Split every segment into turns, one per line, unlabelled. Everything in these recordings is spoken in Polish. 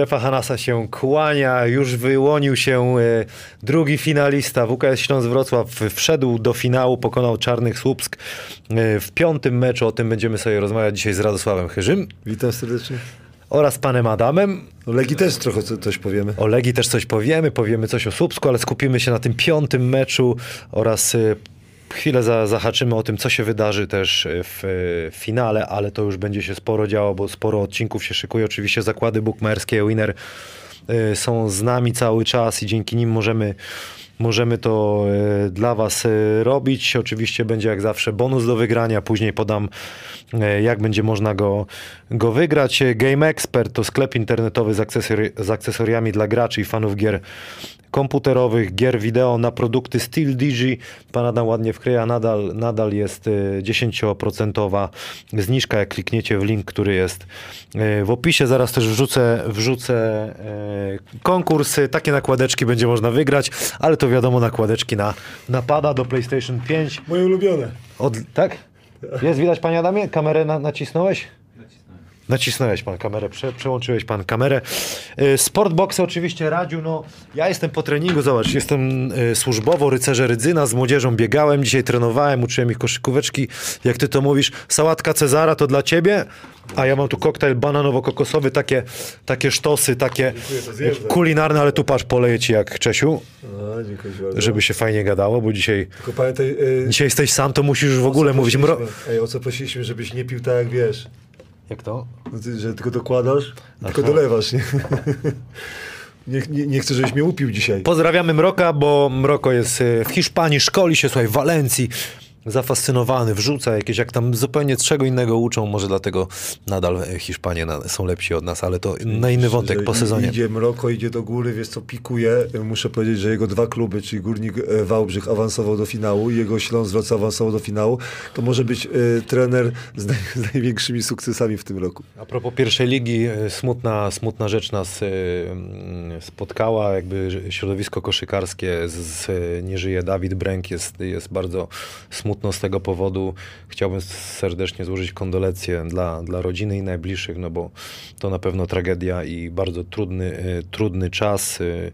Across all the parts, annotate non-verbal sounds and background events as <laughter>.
Strefa Hanasa się kłania, już wyłonił się e, drugi finalista. WKS Śląsk Wrocław wszedł do finału, pokonał Czarnych Słupsk e, w piątym meczu. O tym będziemy sobie rozmawiać dzisiaj z Radosławem Chyżym
Witam serdecznie.
oraz panem Adamem.
O Legii też trochę co, coś powiemy.
O Legii też coś powiemy, powiemy coś o Słupsku, ale skupimy się na tym piątym meczu oraz y, chwilę za, zahaczymy o tym, co się wydarzy też y, w y, finale, ale to już będzie się sporo działo, bo sporo odcinków się szykuje. Oczywiście zakłady bukmerskie, Winner y, są z nami cały czas i dzięki nim możemy Możemy to y, dla Was y, robić. Oczywiście będzie jak zawsze bonus do wygrania. Później podam, y, jak będzie można go, go wygrać. Game Expert to sklep internetowy z, akcesori- z akcesoriami dla graczy i fanów gier komputerowych, gier wideo na produkty Steel Digi. Pan Adam ładnie wkryja, nadal, nadal jest y, 10% zniżka, jak klikniecie w link, który jest w opisie. Zaraz też wrzucę, wrzucę konkursy. Takie nakładeczki będzie można wygrać, ale to wiadomo, nakładeczki na napada do PlayStation 5.
Moje ulubione.
Od, tak? Jest widać, panie Adamie? Kamerę na, nacisnąłeś? Nacisnąłeś pan kamerę, prze, przełączyłeś pan kamerę. Y, Sportboxy oczywiście Radziu, no ja jestem po treningu, zobacz, jestem y, służbowo, rycerze Rydzyna, z młodzieżą biegałem, dzisiaj trenowałem, uczyłem ich koszykóweczki, jak ty to mówisz, sałatka Cezara to dla ciebie, a ja mam tu koktajl bananowo-kokosowy, takie, takie sztosy, takie
zjeżdżam.
kulinarne, ale tu patrz, poleję ci jak Czesiu,
dziękuję bardzo.
żeby się fajnie gadało, bo dzisiaj,
Tylko pamiętaj... y,
dzisiaj jesteś sam, to musisz już w ogóle mówić mro...
Ej, o co prosiliśmy, żebyś nie pił tak jak wiesz.
Jak to?
No że tylko dokładasz, tylko
Aha.
dolewasz, nie? <laughs> nie, nie? Nie chcę, żebyś mnie upił dzisiaj.
Pozdrawiamy Mroka, bo Mroko jest y, w Hiszpanii, szkoli się, słuchaj, w Walencji. Zafascynowany, wrzuca jakieś, jak tam zupełnie czego innego uczą, może dlatego nadal y, Hiszpanie są lepsi od nas, ale to na inny wątek po sezonie.
Idzie Mroko, idzie do góry, wiesz co, pikuje. Muszę powiedzieć, że jego dwa kluby, czyli Górnik e, Wałbrzych awansował do finału i jego Śląsk Wrocław awansował do finału. To może być e, trener z, naj, z największymi sukcesami w tym roku.
A propos pierwszej ligi, y, smutna, smutna rzecz nas y, spotkała, jakby środowisko koszykarskie, z, z, nie żyje Dawid Bręk, jest, jest bardzo smutno z tego powodu. Chciałbym serdecznie złożyć kondolencje dla, dla rodziny i najbliższych, no bo to na pewno tragedia i bardzo trudny, y, trudny czas. y,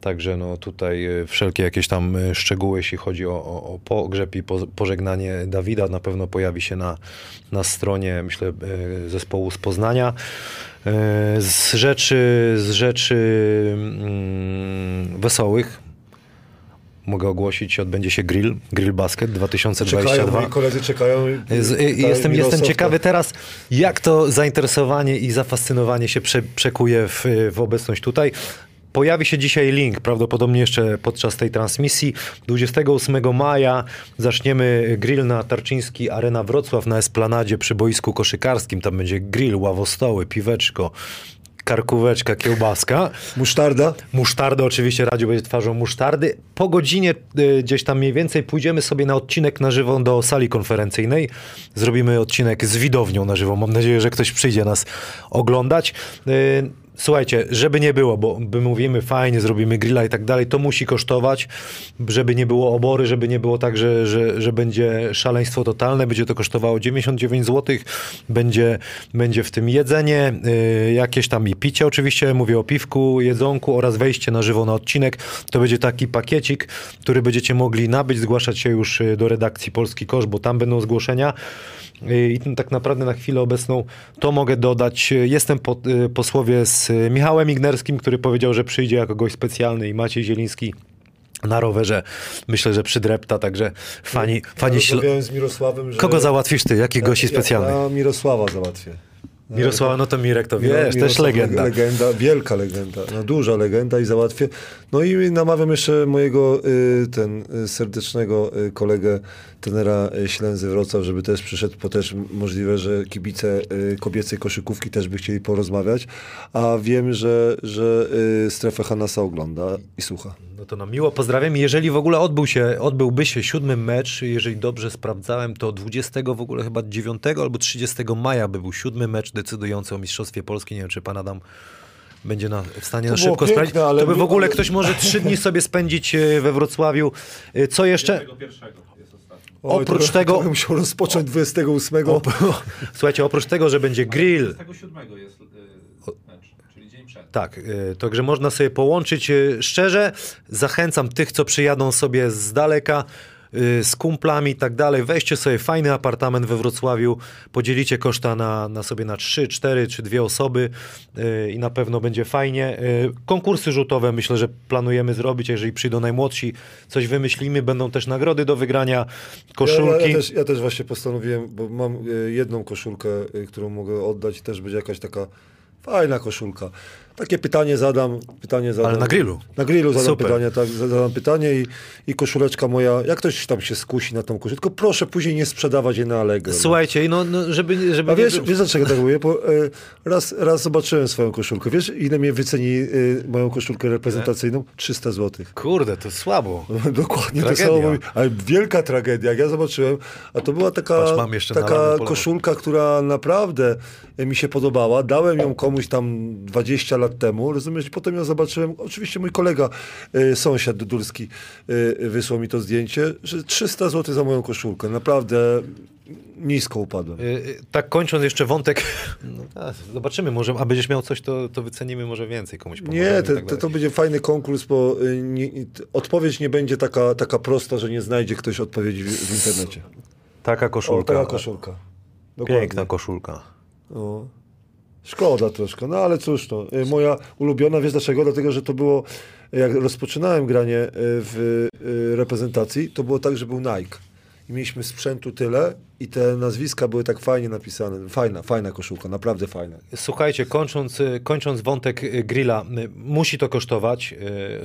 Także no tutaj y, wszelkie jakieś tam szczegóły, jeśli chodzi o, o, o pogrzeb i po, pożegnanie Dawida, na pewno pojawi się na, na stronie, myślę, zespołu z Poznania. Z rzeczy, z rzeczy mm, wesołych mogę ogłosić, odbędzie się grill, grill basket
Czekają,
2022.
moi koledzy czekają.
I- jestem, jestem ciekawy teraz, jak to zainteresowanie i zafascynowanie się prze, przekuje w, w obecność tutaj. Pojawi się dzisiaj link, prawdopodobnie jeszcze podczas tej transmisji. 28 maja zaczniemy grill na Tarczyński Arena Wrocław na Esplanadzie przy boisku koszykarskim. Tam będzie grill, ławostoły, piweczko, karkóweczka, kiełbaska.
Musztarda.
Musztardę oczywiście, Radziu będzie twarzą musztardy. Po godzinie y, gdzieś tam mniej więcej pójdziemy sobie na odcinek na żywo do sali konferencyjnej. Zrobimy odcinek z widownią na żywo. Mam nadzieję, że ktoś przyjdzie nas oglądać. Y, Słuchajcie, żeby nie było, bo my mówimy fajnie, zrobimy grilla i tak dalej, to musi kosztować, żeby nie było obory, żeby nie było tak, że, że, że będzie szaleństwo totalne, będzie to kosztowało 99 zł, będzie, będzie w tym jedzenie, y, jakieś tam i picie oczywiście, mówię o piwku, jedzonku oraz wejście na żywo na odcinek. To będzie taki pakiecik, który będziecie mogli nabyć, zgłaszać się już y, do redakcji Polski Kosz, bo tam będą zgłoszenia. Y, I tak naprawdę na chwilę obecną to mogę dodać. Jestem po, y, po słowie z Michałem Ignerskim, który powiedział, że przyjdzie jako gość specjalny i Maciej Zieliński na rowerze. Myślę, że przydrepta, także fani, fani
ja
śl-
rozmawiałem z Mirosławem, że...
Kogo załatwisz ty? Jakich gości
Ja-
specjalnych?
Ja Mirosława załatwię.
Mirosława, no to Mirek to wiesz, też
Mirosław
legenda.
Legenda, wielka legenda, no duża legenda i załatwię. No i namawiam jeszcze mojego y, ten y, serdecznego y, kolegę, tenera Ślęzy Wrocław, żeby też przyszedł, bo też możliwe, że kibice kobiecej koszykówki też by chcieli porozmawiać, a wiem, że, że strefę Hanasa ogląda i słucha.
No to no miło pozdrawiam. Jeżeli w ogóle odbył się, odbyłby się siódmy mecz, jeżeli dobrze sprawdzałem, to 20 w ogóle chyba 9 albo 30 maja by był siódmy mecz decydujący o Mistrzostwie Polski. Nie wiem, czy pan Adam będzie na, w stanie
To
na szybko
piękne,
sprawdzić.
ale
To by w ogóle
ale-
ktoś może trzy dni sobie spędzić e, we Wrocławiu. E, Co jeszcze?
Oj,
Oprócz
to,
tego-
To musiał rozpocząć 28.
Słuchajcie, oprócz tego, że będzie grill,
27 jest y, mecz, czyli dzień przed.
Tak, także można sobie połączyć. Szczerze zachęcam tych, co przyjadą sobie z daleka, z kumplami i tak dalej. Weźcie sobie fajny apartament we Wrocławiu, podzielicie koszta na, na sobie na 3, 4 czy dwie osoby y, i na pewno będzie fajnie. Y, Konkursy rzutowe myślę, że planujemy zrobić, jeżeli przyjdą najmłodsi, coś wymyślimy, będą też nagrody do wygrania, koszulki.
Ja, ja, też, ja też właśnie postanowiłem, bo mam jedną koszulkę, którą mogę oddać też będzie jakaś taka fajna koszulka. Takie pytanie zadam, pytanie zadam.
Ale na grillu.
Na grillu zadam
Super.
pytanie, tak, zadam pytanie i, i koszuleczka moja, jak ktoś tam się skusi na tą koszulkę, tylko proszę później nie sprzedawać jej na Allegro.
Słuchajcie, no, no żeby, żeby
A
nie
wiesz,
było-
wiesz dlaczego tak mówię? Bo, e, raz, raz zobaczyłem swoją koszulkę. Wiesz, ile mnie wyceni e, moją koszulkę reprezentacyjną? 300 zł.
Kurde, to słabo. <laughs>
Dokładnie
Tragedia.
to samo ale wielka tragedia. Jak ja zobaczyłem, a to była taka,
Patrz,
taka koszulka, która naprawdę mi się podobała. Dałem ją komuś tam 20 lat temu, rozumiesz? I potem ją zobaczyłem. Oczywiście mój kolega, e, sąsiad Dudulski e, wysłał mi to zdjęcie, że 300 zł za moją koszulkę. Naprawdę nisko upadłem.
Y, y, Tak kończąc jeszcze wątek, <laughs> no, a, zobaczymy, może, a będziesz miał coś, to, to wycenimy może więcej komuś
Nie, to,
tak
to, będzie fajny konkurs, bo y, nie, odpowiedź nie będzie taka, taka prosta, że nie znajdzie ktoś odpowiedzi w, w internecie.
Taka
O,
koszulka.
taka koszulka. Dokładnie.
Piękna koszulka.
No. Szkoda troszkę, no ale cóż to. Y, Moja ulubiona, wiesz dlaczego? Dlatego, że to było, jak rozpoczynałem granie y, w y, reprezentacji, to było tak, że był Nike. I mieliśmy sprzętu tyle i te nazwiska były tak fajnie napisane. Fajna, fajna koszulka, naprawdę fajna.
Słuchajcie, kończąc, y, kończąc wątek y, grilla, y, musi to kosztować.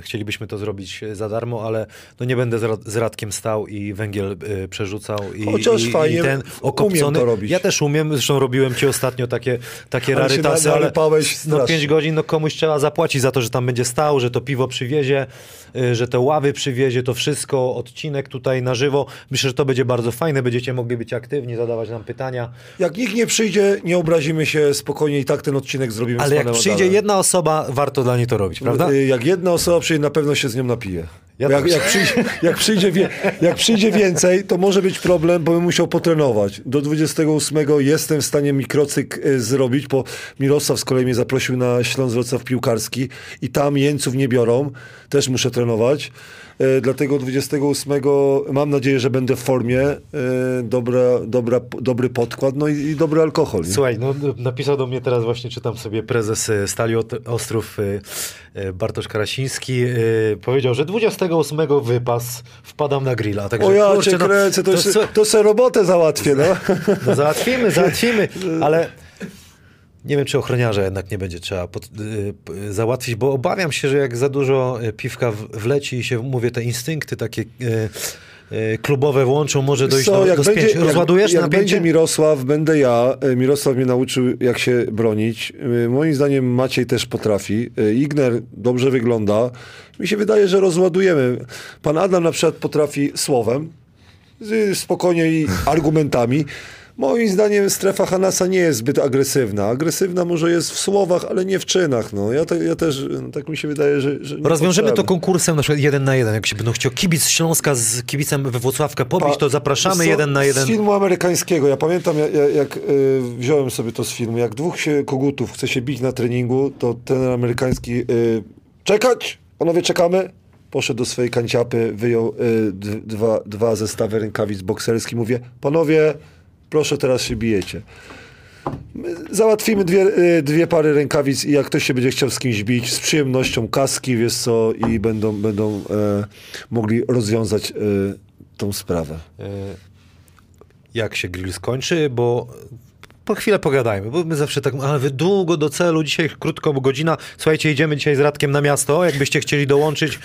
Chcielibyśmy to zrobić za darmo, ale no nie będę z Rad- z Radkiem stał i węgiel przerzucał. I,
Chociaż
i,
fajnie,
i ten
umiem
okopcony.
to robić.
Ja też umiem, zresztą robiłem ci ostatnio takie, takie
Ale
rarytasy, ale no
strasznie.
5 godzin no komuś trzeba zapłacić za to, że tam będzie stał, że to piwo przywiezie, że te ławy przywiezie, to wszystko, odcinek tutaj na żywo. Myślę, że to będzie bardzo fajne, będziecie mogli być aktywni, zadawać nam pytania.
Jak nikt nie przyjdzie, nie obrazimy się, spokojnie i tak ten odcinek zrobimy
Ale jak przyjdzie
Adamem.
jedna osoba, warto dla niej to robić, prawda?
Y, Jak jedna osoba przyjdzie, na pewno się z nią napije.
Ja
jak, jak, przyjdzie, jak, przyjdzie wie, jak przyjdzie więcej, to może być problem, bo bym musiał potrenować. Do 28 jestem w stanie mikrocyk y, zrobić, bo Mirosław z kolei mnie zaprosił na Śląsk Wrocław piłkarski i tam jeńców nie biorą. Też muszę trenować. Y, Dlatego 28 mam nadzieję, że będę w formie. y, Dobra, dobra, dobry podkład, no i, i dobry alkohol. nie?
Słuchaj, no, napisał do mnie teraz właśnie, czytam sobie prezes e, Stali Ostrów e, e, Bartosz Karasiński. e, Powiedział, że 28 wypas, wpadam na grilla. Także,
O ja
kurczę,
cię
no,
kręcę, to,
to
to, to se robotę załatwię, no.
No załatwimy, załatwimy, <laughs> ale nie wiem, czy ochroniarza jednak nie będzie trzeba pod, y, p- załatwić, bo obawiam się, że jak za dużo y, piwka w, wleci i się, mówię, te instynkty takie y, y, klubowe włączą, może dojść
Co,
do,
jak
do
będzie.
Rozładujesz
jak, jak będzie Mirosław, będę ja. Mirosław mnie nauczył, jak się bronić. Moim zdaniem Maciej też potrafi. Igner dobrze wygląda. Mi się wydaje, że rozładujemy. Pan Adam na przykład potrafi słowem, spokojnie i argumentami. Moim zdaniem strefa Hanasa nie jest zbyt agresywna. Agresywna może jest w słowach, ale nie w czynach. No. Ja, te, ja też, tak mi się wydaje, że, że
Rozwiążemy to konkursem na przykład jeden na jeden. Jak się będą chciał kibic Śląska z kibicem we Włocławka pobić,
Pa-
to zapraszamy jeden na jeden.
Z filmu amerykańskiego. Ja pamiętam, jak, jak, jak y, wziąłem sobie to z filmu. Jak dwóch się kogutów chce się bić na treningu, to ten amerykański y, czekać, panowie czekamy. Poszedł do swojej kanciapy, wyjął y, dwa, dwa zestawy rękawic bokserskich. Mówię, panowie, proszę teraz się bijecie. My załatwimy dwie, y, dwie pary rękawic i jak ktoś się będzie chciał z kimś bić, z przyjemnością kaski, wiesz co, i będą, będą e, mogli rozwiązać e, tą sprawę.
E, Jak się grill skończy, bo po chwilę pogadajmy, bo my zawsze tak, ale wy długo do celu, dzisiaj krótko, bo godzina. Słuchajcie, idziemy dzisiaj z Radkiem na miasto, jakbyście chcieli dołączyć,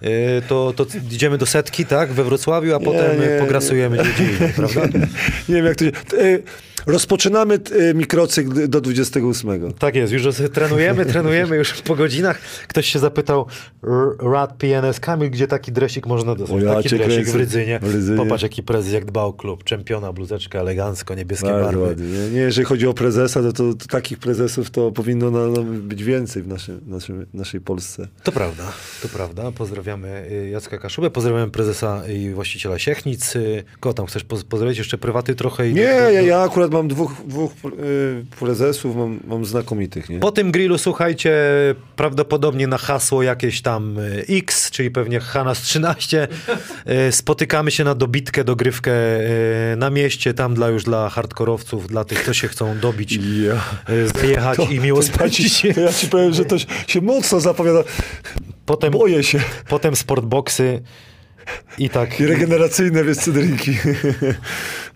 e, to, to idziemy do setki, tak, we Wrocławiu, a potem
nie,
e, pograsujemy gdzie indziej, prawda? <laughs>
Nie wiem jak to się... Rozpoczynamy e, mikrocykl do 28.
Tak jest, już trenujemy, trenujemy już po godzinach. Ktoś się zapytał, Rad PNS Kamil, gdzie taki dresik można dostać?
Ja
taki dresik
kręcę.
w Rydzynie.
W Rydzynie.
Popatrz jaki prezes, jak dbał klub. Czempiona, bluzeczka, elegancko, niebieskie
Bardzo
barwy.
ładnie. Nie, jeżeli chodzi o prezesa, to, to, to takich prezesów to powinno na, na być więcej w naszym, naszym, naszej Polsce.
To prawda, to prawda. Pozdrawiamy y, Jacka Kaszubę, pozdrawiamy prezesa i właściciela Siechnic. Y, Kogo tam chcesz poz- pozdrowić? Jeszcze prywaty trochę? I
Nie,
do- do-
ja, ja akurat mam dwóch, dwóch y, prezesów, mam, mam znakomitych, nie?
Po tym grillu, słuchajcie, prawdopodobnie na hasło jakieś tam y, X, czyli pewnie Hanas 13, y, spotykamy się na dobitkę, dogrywkę na mieście, tam dla już dla hardkorowców, dla tych, co się chcą dobić,
Ja.
zjechać i miło
to, ja ja ci powiem, że to się mocno zapowiada.
Potem,
Boję się.
potem sportboxy i tak.
I regeneracyjne, wiesz, cydrinki. <laughs>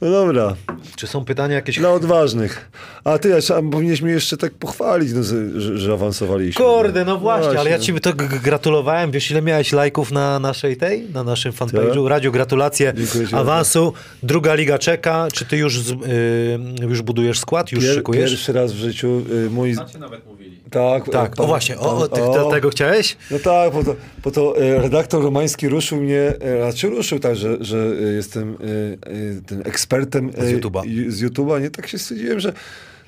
No dobra,
Czy są pytania jakieś?
dla odważnych. A ty, a powinniśmy jeszcze tak pochwalić, no, że, że, awansowaliśmy.
Kurde, no właśnie, ale ja ci to gratulowałem. Wiesz, ile miałeś lajków na naszej tej, na naszym fanpage'u? Radziu, gratulacje
Dziękuję
awansu. Druga liga czeka. Czy ty już, z- y, już budujesz skład? Już
Pier,
szykujesz?
Pierwszy raz w życiu y, mój...
Znacie nawet mówili.
Tak,
Tak,
pan-
o właśnie, o, o, ty,
pan-
tego chciałeś?
No tak, bo to, bo to e, redaktor romański ruszył mnie, e, znaczy ruszył tak, że, że e, jestem e, e, tym ekspertem e,
Z YouTube'a.
z YouTube'a, nie? Tak się stwierdziłem, że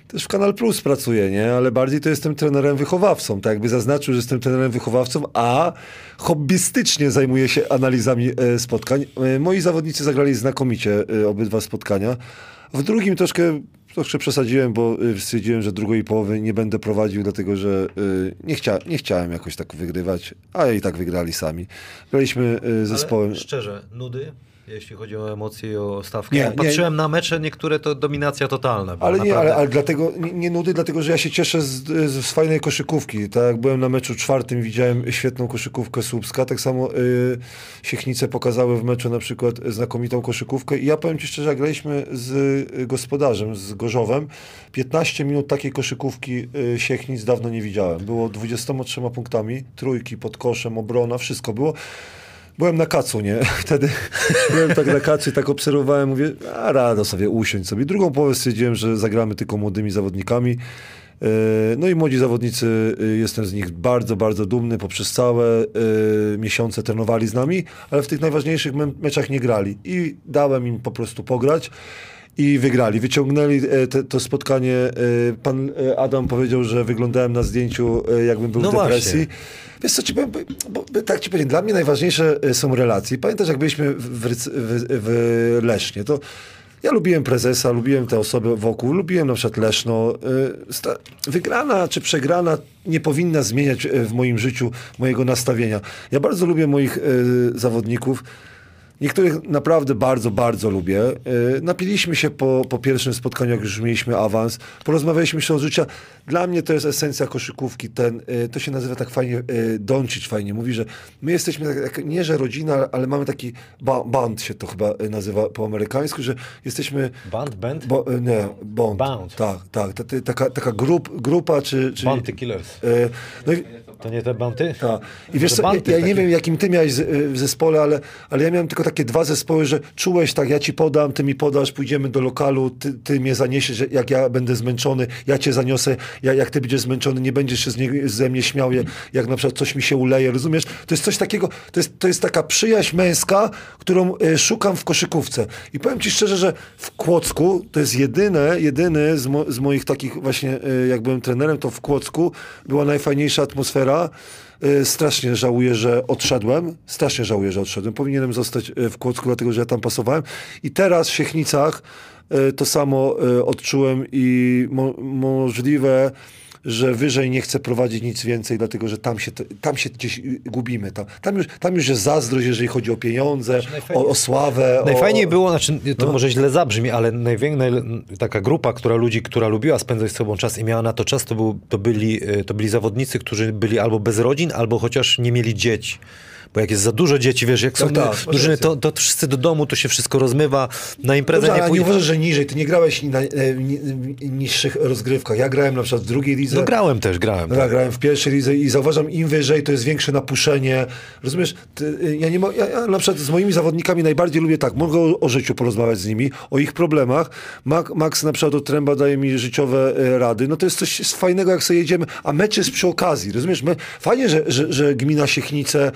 też w Kanal Plus pracuję, nie? Ale bardziej to jestem trenerem wychowawcą, tak jakby zaznaczył, że jestem trenerem wychowawcą, a hobbystycznie zajmuję się analizami e, spotkań. E, moi zawodnicy zagrali znakomicie e, obydwa spotkania. W drugim troszkę Troszkę przesadziłem, bo y, stwierdziłem, że drugiej połowy nie będę prowadził, dlatego że y, nie, chcia, nie chciałem jakoś tak wygrywać, a i tak wygrali sami. Graliśmy y, zespołem.
Ale szczerze, nudy, jeśli chodzi o emocje i o stawkę.
Nie,
Jak
nie.
patrzyłem na mecze, niektóre to dominacja totalna. była,
Ale nie,
naprawdę.
ale, ale dlatego, nie, nie nudy, dlatego że ja się cieszę z, z, fajnej koszykówki. Tak jak byłem na meczu czwartym, widziałem świetną koszykówkę Słupska, tak samo y, Siechnice pokazały w meczu na przykład znakomitą koszykówkę i ja powiem Ci szczerze, jak graliśmy z gospodarzem, z Gorzowem, 15 minut takiej koszykówki y, Siechnic dawno nie widziałem. Było 23 punktami, trójki pod koszem, obrona, wszystko było. Byłem na kacu, nie? <laughs> Wtedy byłem tak na kacu i tak obserwowałem, mówię, a rado sobie usiąść sobie. Drugą połowę stwierdziłem, że zagramy tylko młodymi zawodnikami. E, No i młodzi zawodnicy, e, jestem z nich bardzo, bardzo dumny. Poprzez całe e, miesiące trenowali z nami, ale w tych najważniejszych me- meczach nie grali. I dałem im po prostu pograć i wygrali. Wyciągnęli e, te, to spotkanie. e, Pan Adam powiedział, że wyglądałem na zdjęciu, jakbym był
No
w depresji.
właśnie.
Wiesz co ci powiem, bo, bo, tak ci powiem, dla mnie najważniejsze e, są relacje. Pamiętasz, jak byliśmy w, w, w, Lesznie, to ja lubiłem prezesa, lubiłem te osoby wokół, lubiłem na przykład Leszno. Sta- Wygrana czy przegrana nie powinna zmieniać e, w moim życiu mojego nastawienia. Ja bardzo lubię moich zawodników. Niektórych naprawdę bardzo, bardzo lubię. Yy, Napiliśmy się po, po pierwszym spotkaniu, jak już mieliśmy awans. Porozmawialiśmy się o życiu. Dla mnie to jest esencja koszykówki. Ten, yy, to się nazywa tak fajnie, yy, Doncic fajnie mówi, że my jesteśmy tak, nie, że rodzina, ale mamy taki ba band się to chyba nazywa po amerykańsku, że jesteśmy...
Band, band?
Bo, nie, bond.
Bound.
Tak, tak. Ta, ta, taka taka grup, grupa, czy... czy
Bounty Killers.
no i,
To nie te banty?
tak. I wiesz co, ja,
banty
ja nie wiem, jakim ty miałeś z, y, w zespole, ale, ale ja miałem tylko takie dwa zespoły, że czułeś tak, ja ci podam, ty mi podasz, pójdziemy do lokalu, ty, ty mnie zaniesiesz, jak ja będę zmęczony, ja cię zaniosę, ja, jak ty będziesz zmęczony, nie będziesz się z nie, ze mnie śmiał, jak, jak na przykład coś mi się uleje, rozumiesz? To jest coś takiego, to jest, to jest taka przyjaźń męska, którą y, szukam w koszykówce. I powiem ci szczerze, że w Kłodzku to jest jedyne, jedyny z, mo, z moich takich właśnie, y, jak byłem trenerem, to w Kłodzku była najfajniejsza atmosfera. Y, Strasznie żałuję, że odszedłem. Strasznie żałuję, że odszedłem. Powinienem zostać y, w Kłodzku, dlatego że ja tam pasowałem. I teraz w Siechnicach y, to samo odczułem i mo możliwe, że wyżej nie chcę prowadzić nic więcej, dlatego że tam się, tam się gdzieś y, gubimy. Tam, tam, już, tam już jest zazdrość, jeżeli chodzi o pieniądze, o, o sławę.
Najfajniej
o,
było, znaczy to
No.
może źle zabrzmi, ale najwię, naj, taka grupa, która ludzi, która lubiła spędzać z sobą czas i miała na to czas, to, był, to, byli, y, to byli zawodnicy, którzy byli albo bez rodzin, albo chociaż nie mieli dzieci. Bo jak jest za dużo dzieci, wiesz, jak są
Tak, tak,
drużyny, to, to wszyscy do domu, to się wszystko rozmywa, na imprezę
Dobrze,
nie
ale nie uważasz, że niżej. Ty nie grałeś na e, ni, niższych rozgrywkach. Ja grałem na przykład w drugiej lidze.
No grałem też, grałem.
Ja grałem w pierwszej lidze i zauważam, im wyżej, to jest większe napuszenie. Rozumiesz? Ty, y, ja, nie mo, ja, ja na przykład z moimi zawodnikami najbardziej lubię tak, mogę o, o życiu porozmawiać z nimi, o ich problemach. Max, Max na przykład od Tręba daje mi życiowe e, rady. No to jest coś fajnego, jak sobie jedziemy, a mecz jest przy okazji. Rozumiesz? My, fajnie, że, że, że gmina Siechnice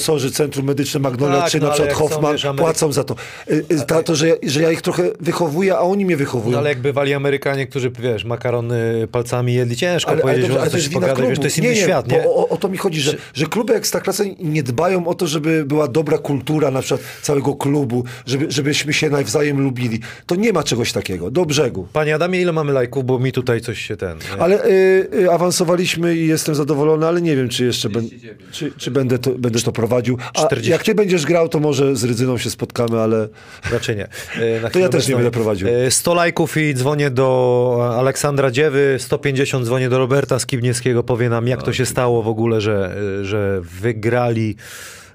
sponsorzy Centrum Medyczne Magnolia
Tak,
czy
no,
na przykład Hoffman
wiesz,
płacą za to. Y, y, ta, to, że, ja- że ja ich trochę wychowuję, a oni mnie wychowują.
No ale jak bywali Amerykanie, którzy, wiesz, makarony palcami jedli, ciężko
Ale, ale,
powiedzieć,
dobrze,
że
ale
coś pogadać,
klubu.
wiesz, to jest
nie,
inny
nie,
świat,
bo
nie?
O, o to mi chodzi, że, że kluby ekstraklasy nie dbają o to, żeby była dobra kultura na przykład całego klubu, żeby, żebyśmy się nawzajem lubili. To nie ma czegoś takiego. Do brzegu.
Panie Adamie, ile mamy lajków, bo mi tutaj coś się ten... nie?
Ale y, y, awansowaliśmy i jestem zadowolony, ale nie wiem, czy jeszcze ben, czy, czy będę, to, będę to prowadził. A
40.
jak ty będziesz grał, to może z Rydzyną się spotkamy, ale
Raczej nie. E,
To ja też nie będę prowadził.
e, 100 lajków i dzwonię do Aleksandra Dziewy, 150 dzwonię do Roberta Skibniewskiego, powie nam jak to się stało w ogóle, że, e, że wygrali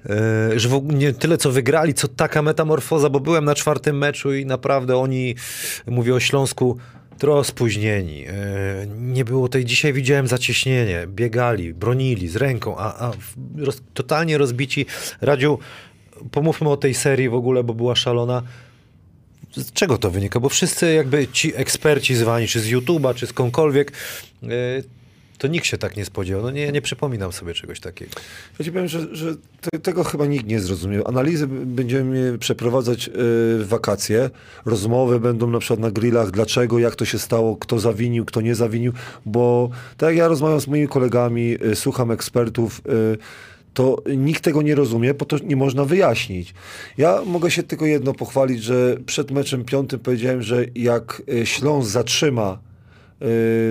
e, że w ogóle nie tyle co wygrali, co taka metamorfoza, bo byłem na czwartym meczu i naprawdę oni, mówię o Śląsku, trochę spóźnieni. E, Nie było tej, dzisiaj widziałem zacieśnienie, biegali, bronili z ręką, a, a roz, totalnie rozbici. Radziu, pomówmy o tej serii w ogóle, bo była szalona. Z czego to wynika? Bo wszyscy jakby ci eksperci zwani, czy z YouTube'a, czy skądkolwiek, to nikt się tak nie spodziewał. No nie, nie przypominam sobie czegoś takiego.
Ja ci powiem, że, że te, tego chyba nikt nie zrozumiał. Analizy będziemy przeprowadzać y, w wakacje. Rozmowy będą na przykład na grillach, dlaczego, jak to się stało, kto zawinił, kto nie zawinił, bo tak jak ja rozmawiam z moimi kolegami, y, słucham ekspertów, y, to nikt tego nie rozumie, bo to nie można wyjaśnić. Ja mogę się tylko jedno pochwalić, że przed meczem piątym powiedziałem, że jak y, Śląsk zatrzyma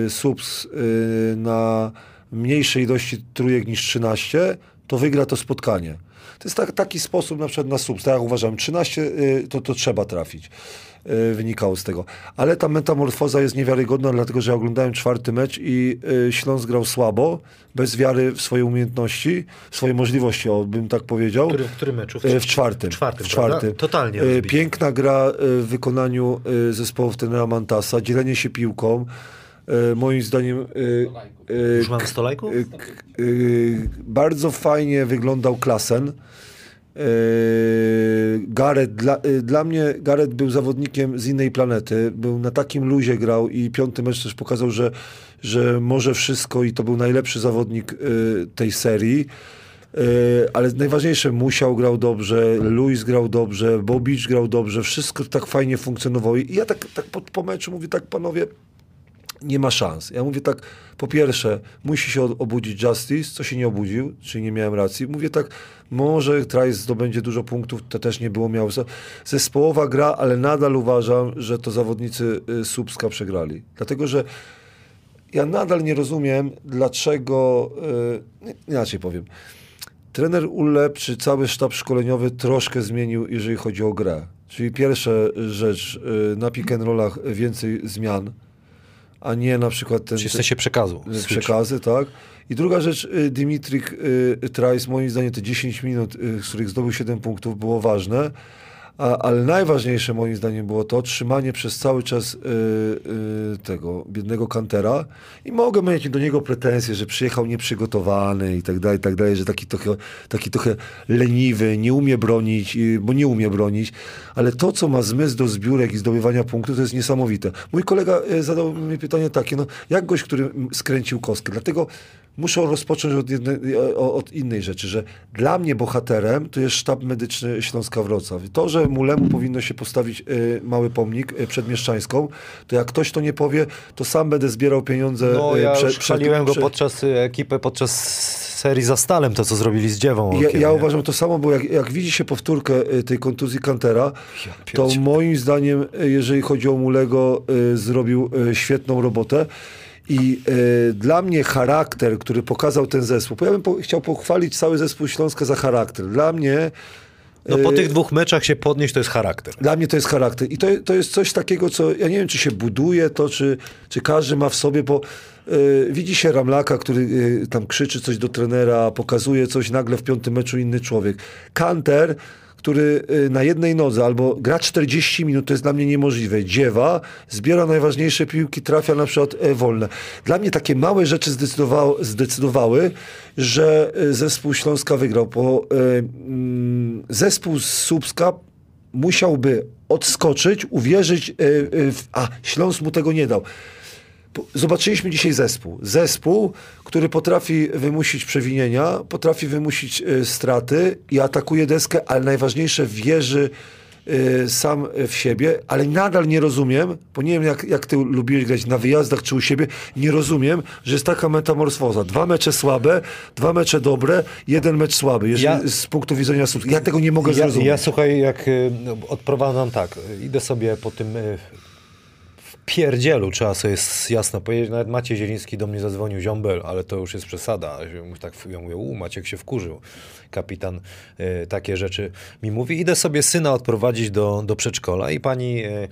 subs y, na mniejszej ilości trójek niż 13, to wygra to spotkanie. To jest tak, taki sposób na przykład na subs. Tak jak uważam, 13 y, to, to trzeba trafić. Y, wynikało z tego. Ale ta metamorfoza jest niewiarygodna, dlatego że ja oglądałem czwarty mecz i y, Śląsk grał słabo, bez wiary w swoje umiejętności, w swoje możliwości, o, bym tak powiedział.
Który, w którym meczu?
E, W czwartym.
W czwartym,
w czwartym.
Totalnie.
Piękna gra w wykonaniu zespołów trenera Mantasa, dzielenie się piłką. Moim zdaniem
Już mam 100 lajków?
k- e, bardzo fajnie wyglądał Klasen. E, Gareth, dla, e, dla mnie Gareth był zawodnikiem z innej planety, był na takim luzie grał i piąty mecz też pokazał, że, że może wszystko i to był najlepszy zawodnik e, tej serii. E, Ale najważniejsze, Musiał grał dobrze, Luis grał dobrze, Bobic grał dobrze, wszystko tak fajnie funkcjonowało. I ja tak, tak po, po meczu mówię, tak panowie, nie ma szans. Ja mówię tak, po pierwsze, musi się obudzić Justice, co się nie obudził, czyli nie miałem racji. Mówię tak, może Trice zdobędzie dużo punktów, to też nie było miało. Zespołowa gra, ale nadal uważam, że to zawodnicy y, Słupska przegrali. Dlatego, że ja nadal nie rozumiem, dlaczego, y, inaczej powiem, trener Ulle czy cały sztab szkoleniowy troszkę zmienił, jeżeli chodzi o grę. Czyli pierwsza rzecz, y, na pick and rollach więcej zmian, a nie na przykład ten...
Czyli w sensie przekazu.
przekazy, tak? I druga rzecz, y, Dimitrik y, Trice, moim zdaniem te 10 minut, y, z których zdobył 7 punktów, było ważne, a, ale najważniejsze moim zdaniem było to trzymanie przez cały czas y, y, tego biednego Kantera i mogę mieć do niego pretensje, że przyjechał nieprzygotowany i tak dalej, i tak dalej, że taki trochę, taki trochę leniwy, nie umie bronić, y, bo nie umie bronić, ale to, co ma zmysł do zbiórek i zdobywania punktów, to jest niesamowite. Mój kolega y, zadał mi pytanie takie, no jak gość, który skręcił kostkę, dlatego muszę rozpocząć od, jednej, od innej rzeczy, że dla mnie bohaterem to jest sztab medyczny Śląska Wrocław. To, że Mulemu powinno się postawić y, mały pomnik y, przed Mieszczańską, to jak ktoś to nie powie, to sam będę zbierał pieniądze
No
y,
ja
prze- przed-
go podczas y, ekipy, podczas serii za Stalem, to co zrobili z Dziewą.
Ja, ja uważam to samo, bo jak, jak widzi się powtórkę y, tej kontuzji Kantera, to
pierdzie-
moim zdaniem, jeżeli chodzi o Mulego, y, zrobił świetną robotę. I y, dla mnie charakter, który pokazał ten zespół, bo ja bym po, chciał pochwalić cały zespół Śląska za charakter. Dla mnie
No po
y,
tych dwóch meczach się podnieść, to jest charakter.
Dla mnie to jest charakter. I to, to jest coś takiego, co ja nie wiem, czy się buduje to, czy, czy każdy ma w sobie, bo y, widzi się Ramlaka, który y, tam krzyczy coś do trenera, pokazuje coś, nagle w piątym meczu inny człowiek. Kanter, który y, na jednej nodze albo gra 40 minut, to jest dla mnie niemożliwe. Dziewa, zbiera najważniejsze piłki, trafia na przykład e, wolne. Dla mnie takie małe rzeczy zdecydowały, że y, zespół Śląska wygrał, bo y, mm, zespół z Słupska musiałby odskoczyć, uwierzyć, a Śląsk mu tego nie dał. Zobaczyliśmy dzisiaj zespół. Zespół, który potrafi wymusić przewinienia, potrafi wymusić y, straty i atakuje deskę, ale najważniejsze wierzy y, sam w siebie, ale nadal nie rozumiem, bo nie wiem jak, jak ty lubiłeś grać na wyjazdach czy u siebie, nie rozumiem, że jest taka metamorfoza. Dwa mecze słabe, dwa mecze dobre, jeden mecz słaby, jeżeli
Ja-
z punktu widzenia. Ja tego nie mogę
Ja,
zrozumieć.
ja słuchaj, jak y, no, odprowadzam tak, idę sobie po tym y, pierdzielu, trzeba sobie jasno powiedzieć, nawet Maciej Zieliński do mnie zadzwonił, ziombel, ale to już jest przesada. Tak ja mówię, u, Maciek się wkurzył. Kapitan y, takie rzeczy mi mówi. Idę sobie syna odprowadzić do, do przedszkola i pani, y,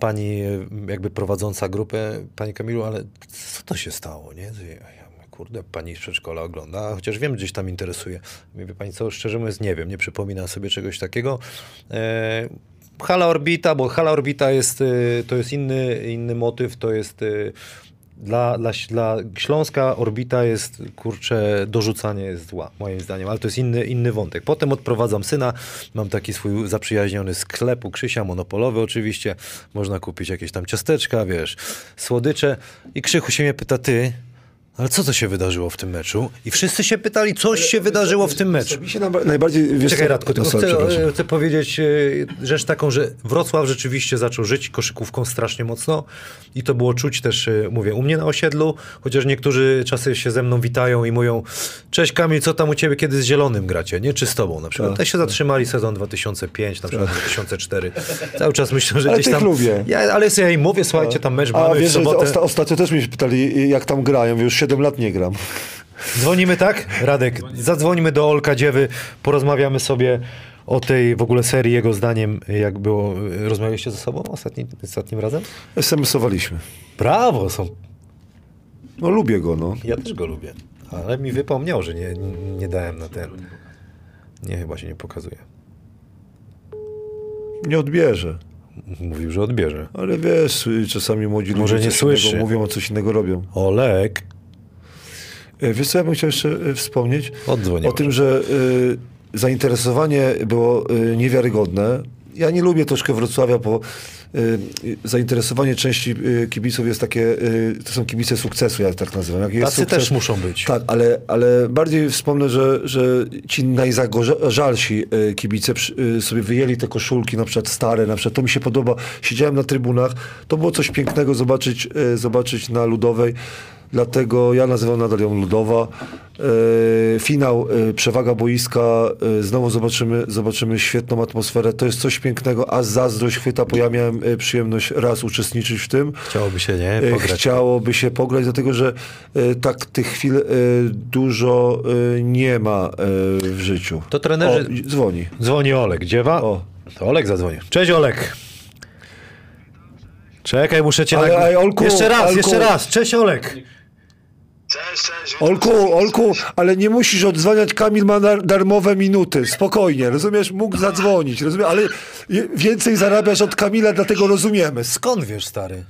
pani y, jakby prowadząca grupę, pani Kamilu, ale co to się stało, nie? Kurde, pani z przedszkola ogląda, chociaż wiem, gdzieś tam interesuje. Mówię, wie pani co, szczerze mówiąc, nie wiem, nie przypominam sobie czegoś takiego. E, hala Orbita, bo hala Orbita jest, e, to jest inny, inny motyw, to jest e, dla, dla, dla Śląska Orbita jest, kurczę, dorzucanie jest zła, moim zdaniem, ale to jest inny, inny wątek. Potem odprowadzam syna, mam taki swój zaprzyjaźniony sklep u Krzysia, monopolowy oczywiście, można kupić jakieś tam ciasteczka, wiesz, słodycze i Krzychu się mnie pyta, ty, ale co to się wydarzyło w tym meczu? I wszyscy się pytali, coś się wydarzyło w tym meczu.
Mi się najba- najbardziej... Wiesz,
Czekaj Radku, tylko
no,
chcę,
przepraszam.
chcę powiedzieć e, rzecz taką, że Wrocław rzeczywiście zaczął żyć koszykówką strasznie mocno i to było czuć też, e, mówię, u mnie na osiedlu, chociaż niektórzy czasy się ze mną witają i mówią cześć Kamil, co tam u ciebie, kiedy z Zielonym gracie, nie? Czy z tobą na przykład.
Tak,
Te się zatrzymali sezon 2005, na przykład 2004. Cały czas myślę, że
Ale
gdzieś tam...
lubię.
Ja, ale ja im mówię, słuchajcie, tam mecz
A
mamy
wiesz,
w sobotę.
osta- ostatnio też mnie się pytali, jak tam grają. Już 7 lat nie gram.
Dzwonimy, tak? Radek, zadzwońmy do Olka Dziewy, porozmawiamy sobie o tej w ogóle serii, jego zdaniem, jak było. Rozmawialiście ze sobą ostatni, ostatnim razem?
SMS-owaliśmy.
Brawo, są.
No lubię go, no.
Ja też go lubię. Ale mi wypomniał, że nie, nie dałem na ten. Nie, chyba się nie pokazuje.
Nie odbierze.
Mówił, że odbierze.
Ale wiesz, y, czasami młodzi
Może
ludzie
nie
coś
słyszy.
Innego mówią, a coś innego robią.
Olek.
E, Wiesz co, ja bym chciał jeszcze e, wspomnieć
Oddzwonił.
o tym, że y, zainteresowanie było y, niewiarygodne. Ja nie lubię troszkę Wrocławia, bo y, zainteresowanie części kibiców jest takie, to są kibice sukcesu, ja tak nazywam. Jak
Tacy
sukces-
też muszą być.
Tak, ale, ale bardziej wspomnę, że, że ci najzagorzalsi kibice sobie wyjęli te koszulki, na przykład stare, na przykład to mi się podoba. Siedziałem na trybunach, to było coś pięknego zobaczyć, zobaczyć na Ludowej. Dlatego ja nazywam nadal ją Ludowa. Y, finał, y, przewaga boiska, y, znowu zobaczymy, zobaczymy świetną atmosferę. To jest coś pięknego, a zazdrość chwyta, bo ja miałem przyjemność raz uczestniczyć w tym.
Chciałoby się, nie? Pograć.
Chciałoby się pograć, dlatego że tak tych chwil dużo nie ma w życiu.
To trenerzy-
O, dzwoni.
Dzwoni Olek. Dziewa?
O.
To Olek zadzwonił. Cześć Olek. Czekaj, muszę cię...
Ale, ej, Olku,
jeszcze raz,
Olku.
jeszcze raz. Cześć Olek.
Cześć, cześć.
Olku, Olku, ale nie musisz odzwaniać, Kamil ma dar darmowe minuty, spokojnie, rozumiesz, mógł zadzwonić, rozumiesz, ale więcej zarabiasz od Kamila, dlatego rozumiemy.
Skąd wiesz, stary?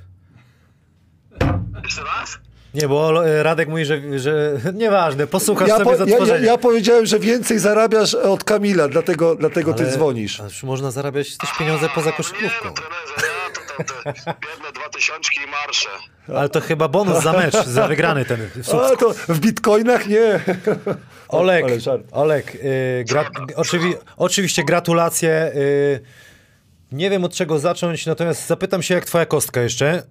Jeszcze raz?
Nie, bo e, Radek mówi, że, że <laughs> nieważne, posłuchasz
Ja,
sobie
po,
za
ja, ja,
tworzenie.
ja powiedziałem, że więcej zarabiasz od Kamila, dlatego, dlatego ty
Ale-
dzwonisz.
A czy można zarabiać też pieniądze poza koszykówką?
Te biedne dwa tysiączki i marsze.
Ale to chyba bonus za mecz, za wygrany ten sukces.
A, to w bitcoinach nie.
Olek,
ale żart.
Olek y, gra, oczywi, oczywiście gratulacje. Y, nie wiem od czego zacząć, natomiast zapytam się, jak twoja kostka jeszcze?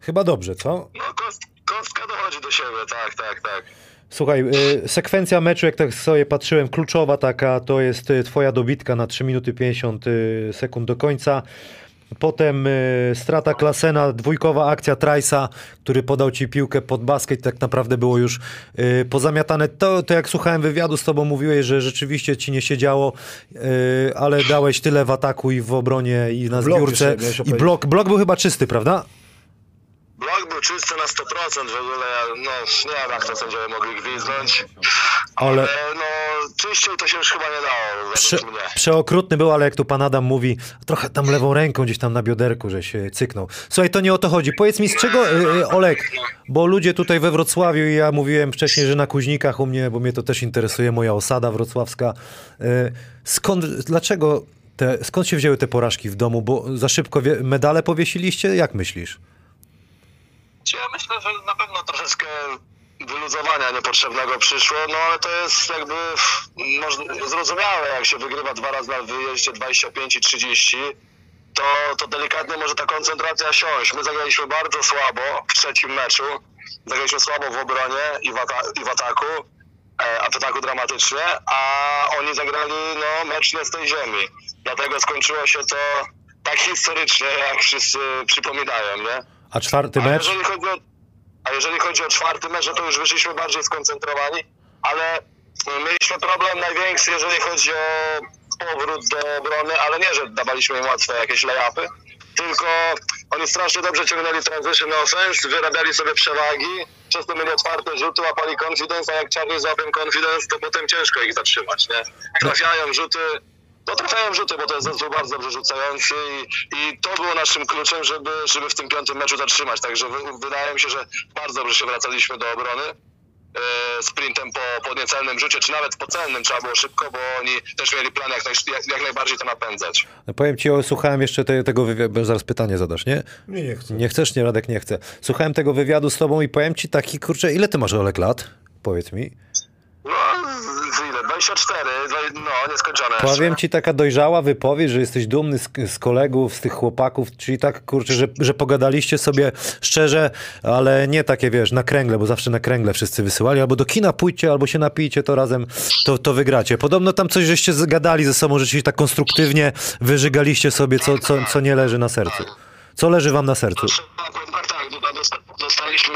Chyba dobrze, co?
No kost, kostka dochodzi do siebie, tak, tak, tak.
Słuchaj, y, sekwencja meczu, jak tak sobie patrzyłem, kluczowa taka, to jest twoja dobitka na 3 minuty 50 y, sekund do końca. Potem y, strata Klasena, dwójkowa akcja Trajsa, który podał ci piłkę pod basket, tak naprawdę było już y, pozamiatane. To, to jak słuchałem wywiadu z tobą, mówiłeś, że rzeczywiście ci nie siedziało, y, ale dałeś tyle w ataku i w obronie i na
Blok
zbiórce.
jeszcze
I blok, blok był chyba czysty, prawda?
Blok był czysty na 100%, w ogóle, ja, no nie wiem jak to sędziowie mogli gwizdnąć.
Ale-
Ale no czyściej to się już chyba nie dało,
Prze,
według mnie.
przeokrutny był, ale jak tu pan Adam mówi, trochę tam lewą ręką gdzieś tam na bioderku, że się cyknął. Słuchaj, to nie o to chodzi. Powiedz mi, z czego, y, y, Olek, bo ludzie tutaj we Wrocławiu i ja mówiłem wcześniej, że na Kuźnikach u mnie, bo mnie to też interesuje, moja osada wrocławska. Y, skąd, dlaczego, te, skąd się wzięły te porażki w domu? Bo za szybko wie, medale powiesiliście? Jak myślisz?
Ja myślę, że na pewno troszeczkę wyluzowania niepotrzebnego przyszło, no ale to jest jakby zrozumiałe, jak się wygrywa dwa razy na wyjeździe 25 i 30, to, to delikatnie może ta koncentracja siąść. My zagraliśmy bardzo słabo w trzecim meczu, zagraliśmy słabo w obronie i w, ata- i w ataku, e, a w ataku dramatycznie, a oni zagrali no, mecz nie z tej ziemi. Dlatego skończyło się to tak historycznie, jak wszyscy przypominają, nie?
A czwarty
A
mecz?
jeżeli chodzi o, a jeżeli chodzi o czwarty mecz, no to już wyszliśmy bardziej skoncentrowani, ale y, mieliśmy problem największy, jeżeli chodzi o powrót do obrony, ale nie, że dawaliśmy im łatwe jakieś layupy, tylko oni strasznie dobrze ciągnęli transition offense, wyrabiali sobie przewagi, przez to mieli otwarte rzuty, łapali confidence, a jak Charlie złapią confidence, to potem ciężko ich zatrzymać, nie? Trafiają rzuty, no trafiają rzuty, bo to jest zespół bardzo dobrze rzucający i, i to było naszym kluczem, żeby, żeby w tym piątym meczu zatrzymać. Także wy, wydaje mi się, że bardzo dobrze się wracaliśmy do obrony. E, sprintem po, po niecelnym rzucie, czy nawet po celnym trzeba było szybko, bo oni też mieli plan jak, naj, jak, jak najbardziej to napędzać.
No powiem ci, o, słuchałem jeszcze te, tego wywiadu, bo zaraz pytanie zadasz, nie?
Nie, nie chcę.
Nie chcesz? Nie, Radek nie chce. Słuchałem tego wywiadu z tobą i powiem ci taki, kurczę, ile ty masz Olek lat? Powiedz mi.
No, z, z ile? 24, dwa- no, nieskończone.
Powiem ci taka dojrzała wypowiedź, że jesteś dumny z, z kolegów, z tych chłopaków, czyli tak, kurczę, że, że pogadaliście sobie szczerze, ale nie takie, wiesz, na kręgle, bo zawsze na kręgle wszyscy wysyłali, albo do kina pójdźcie, albo się napijcie, to razem to, to wygracie. Podobno tam coś żeście zgadali ze sobą, że się tak konstruktywnie wyżygaliście sobie, co, co, co nie leży na sercu. Co leży wam na sercu?
Tak, tak, tak, dosta- dostaliśmy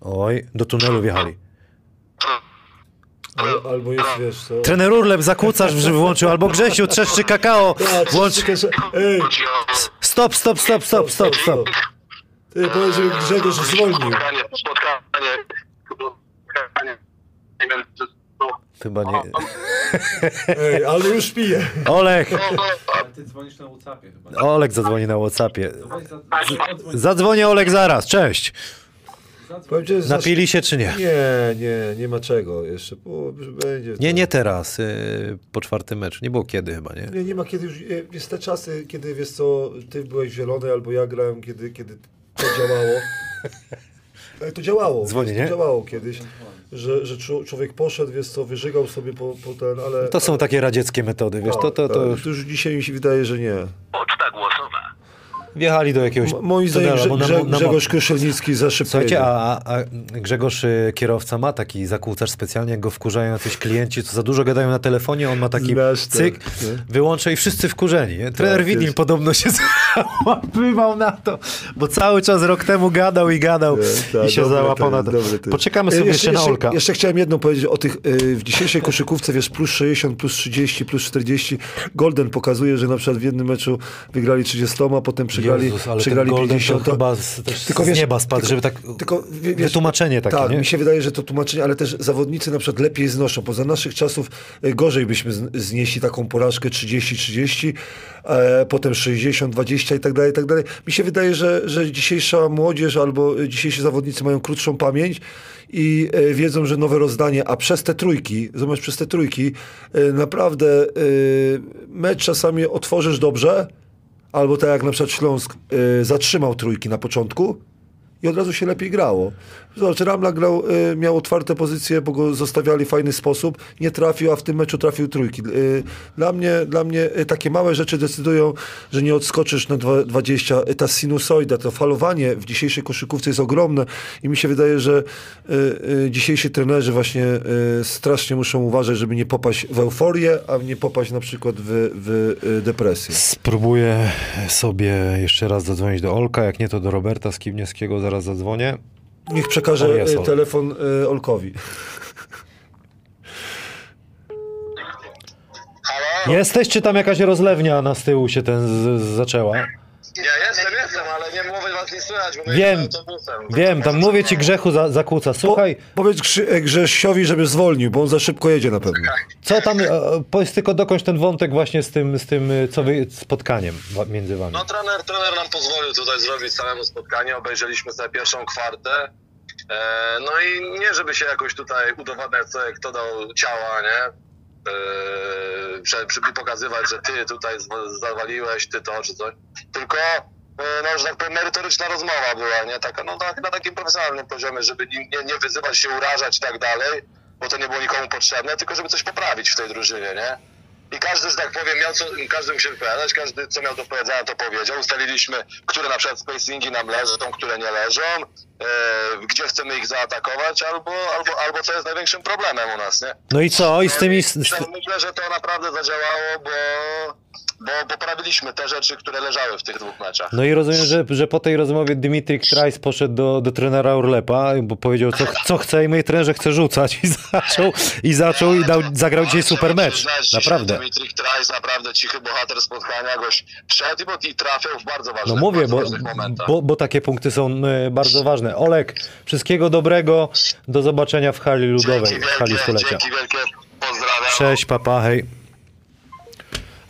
Oj, do tunelu wjechali.
Al, albo jest, wiesz co...
Trener Urlep zakłócasz, że włączył, albo Grzesiu, trzeszczy kakao, włącz... Stop, stop, stop, stop, stop, stop.
ty powiedz, żeby Grzegorz zwolnił.
spotkanie, spotkanie, spotkanie. Nie wiem, czy-.
Chyba nie.
Ej, ale już piję.
Olek,
Ale ty dzwonisz na Whatsappie chyba.
Olek zadzwoni na Whatsappie. Zadzwonię Olek zaraz, cześć.
Powiem
Napili się czy nie?
Nie, nie, nie ma czego jeszcze. Bo będzie.
Nie, nie teraz, yy, po czwartym meczu. Nie było kiedy chyba, nie?
Nie, nie ma kiedy już. e, Jest te czasy, kiedy wiesz co, ty byłeś zielony albo ja grałem, kiedy, kiedy to działało. <laughs> Ale to działało.
Dzwoni,
to
nie?
działało kiedyś, że, że człowiek poszedł, wiesz co, wyżygał sobie po, po ten, ale...
To są takie radzieckie metody, wiesz, to, to, to
ale
już
to już dzisiaj mi się wydaje, że nie.
Poczta głosowa.
Wjechali do jakiegoś
moim zdaniem Grze- Grze- Grzegorz Kruszelnicki za szybko
Słuchajcie, a, a, Grzegorz y, kierowca ma taki zakłócacz specjalnie, jak go wkurzają jacyś klienci, co za dużo gadają na telefonie, on ma taki
Znasz
cyk, wyłącza i wszyscy wkurzeni. Nie? Trener
Tak,
Widlin
jest.
podobno się <laughs> załapywał na to, bo cały czas rok temu gadał i gadał
tak,
i się
dobre
załapał na to.
dobre.
Poczekamy
E,
sobie jeszcze, na Olka.
Jeszcze chciałem jedno powiedzieć o tych, y, w dzisiejszej koszykówce, wiesz, plus 60, plus 30, plus 40. Golden pokazuje, że na przykład w jednym meczu wygrali 30, a potem przegrali,
Jezus, ale
przegrali
ten Golden
50.
to chyba z,
Tylko
z
wiesz,
nieba spadł,
tylko-
żeby tak
tylko, wie- wiesz,
wytłumaczenie takie,
tak,
nie?
mi się wydaje, że to tłumaczenie, ale też zawodnicy na przykład lepiej znoszą. Poza naszych czasów y, gorzej byśmy znieśli taką porażkę 30-30, e, potem 60-20 i tak dalej, i tak dalej. Mi się wydaje, że, że dzisiejsza młodzież albo dzisiejsi zawodnicy mają krótszą pamięć i e, wiedzą, że nowe rozdanie, a przez te trójki, zobacz, przez te trójki, e, naprawdę e, mecz czasami otworzysz dobrze, albo tak jak na przykład Śląsk e, zatrzymał trójki na początku i od razu się lepiej grało. Zobacz, Ramla grał, e, miał otwarte pozycje, bo go zostawiali w fajny sposób, nie trafił, a w tym meczu trafił trójki. E, Dla mnie, dla mnie e, takie małe rzeczy decydują, że nie odskoczysz na dwa- 20. E, Ta sinusoida, to falowanie w dzisiejszej koszykówce jest ogromne i mi się wydaje, że dzisiejsi trenerzy właśnie strasznie muszą uważać, żeby nie popaść w euforię, a nie popaść na przykład w, w depresję.
Spróbuję sobie jeszcze raz zadzwonić do Olka, jak nie to do Roberta Skibniewskiego, zaraz zadzwonię.
Niech przekaże e, telefon e, Olkowi.
Halo?
Jesteś, czy tam jakaś rozlewnia na z tyłu się ten z, z zaczęła?
Ja jestem, jestem, ale nie mówię słychać, bo
Wiem,
autobusem.
Wiem, tam mówię ci grzechu za, zakłóca. Słuchaj,
Po, powiedz Grzy- e, Grzesiowi, żeby zwolnił, bo on za szybko jedzie na pewno.
co tam, e, powiedz tylko dokończ ten wątek właśnie z tym, z tym e, co wy, spotkaniem między wami.
No trener, trener nam pozwolił tutaj zrobić samemu spotkanie, obejrzeliśmy sobie pierwszą kwartę. No i nie żeby się jakoś tutaj udowadniać sobie, kto dał ciała, nie? Przy, pokazywać, że ty tutaj zawaliłeś, ty to czy coś. Tylko no, że tak powiem, merytoryczna rozmowa była, nie? Taka, no tak, na takim profesjonalnym poziomie, żeby nie, nie, wyzywać się, urażać i tak dalej, bo to nie było nikomu potrzebne, tylko żeby coś poprawić w tej drużynie, nie? I każdy, że tak powiem, miał co, każdy się wypowiadać, każdy co miał do powiedzenia, to powiedział. Ustaliliśmy, które na przykład spacingi nam leżą, które nie leżą, e, gdzie chcemy ich zaatakować, albo, albo, albo co jest największym problemem u nas, nie?
No i co? I z tymi...
No, myślę, że to naprawdę zadziałało, bo, bo poprawiliśmy te rzeczy, które leżały w tych dwóch meczach.
No i rozumiem, że, że po tej rozmowie Dimitri Trajs poszedł do, do trenera Urlepa, bo powiedział, co, co chce i mój trenerze chce rzucać i zaczął, i zaczął i dał, zagrał dzisiaj super mecz. Naprawdę.
Dimitri Trajs, naprawdę cichy bohater spotkania, goś wszedł i, bo- i trafiał w bardzo ważnych,
No mówię, bo, bo, bo takie punkty są e, bardzo ważne. Olek, wszystkiego dobrego, do zobaczenia w hali ludowej,
dzięki
w hali
wielkie,
stulecia.
dzięki wielkie, pozdrawiam.
Cześć, papa, hej.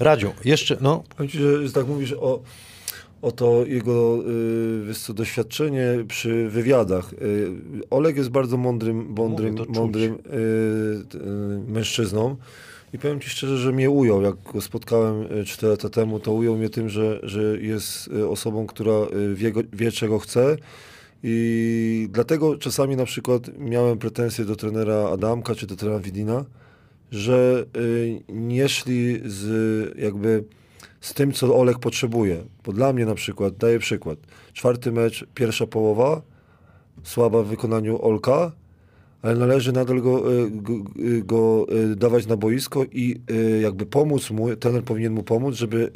Radziu, jeszcze, no,
Powiem ci, że że tak mówisz o, o to jego y, wiesz co, doświadczenie przy wywiadach. Y, Oleg jest bardzo mądrym, mądrym, mądrym y, y, mężczyzną. I powiem ci szczerze, że mnie ujął. Jak go spotkałem y, 4 lata temu, to ujął mnie tym, że, że jest y, osobą, która y, wie, wie czego chce. I dlatego czasami na przykład miałem pretensje do trenera Adamka czy do trenera Widina, że y, nie szli z jakby z tym, co Olek potrzebuje. Bo dla mnie na przykład, daję przykład, czwarty mecz, pierwsza połowa, słaba w wykonaniu Olka, ale należy nadal go, y, go, y, go y, dawać na boisko i jakby pomóc mu, trener powinien mu pomóc, żeby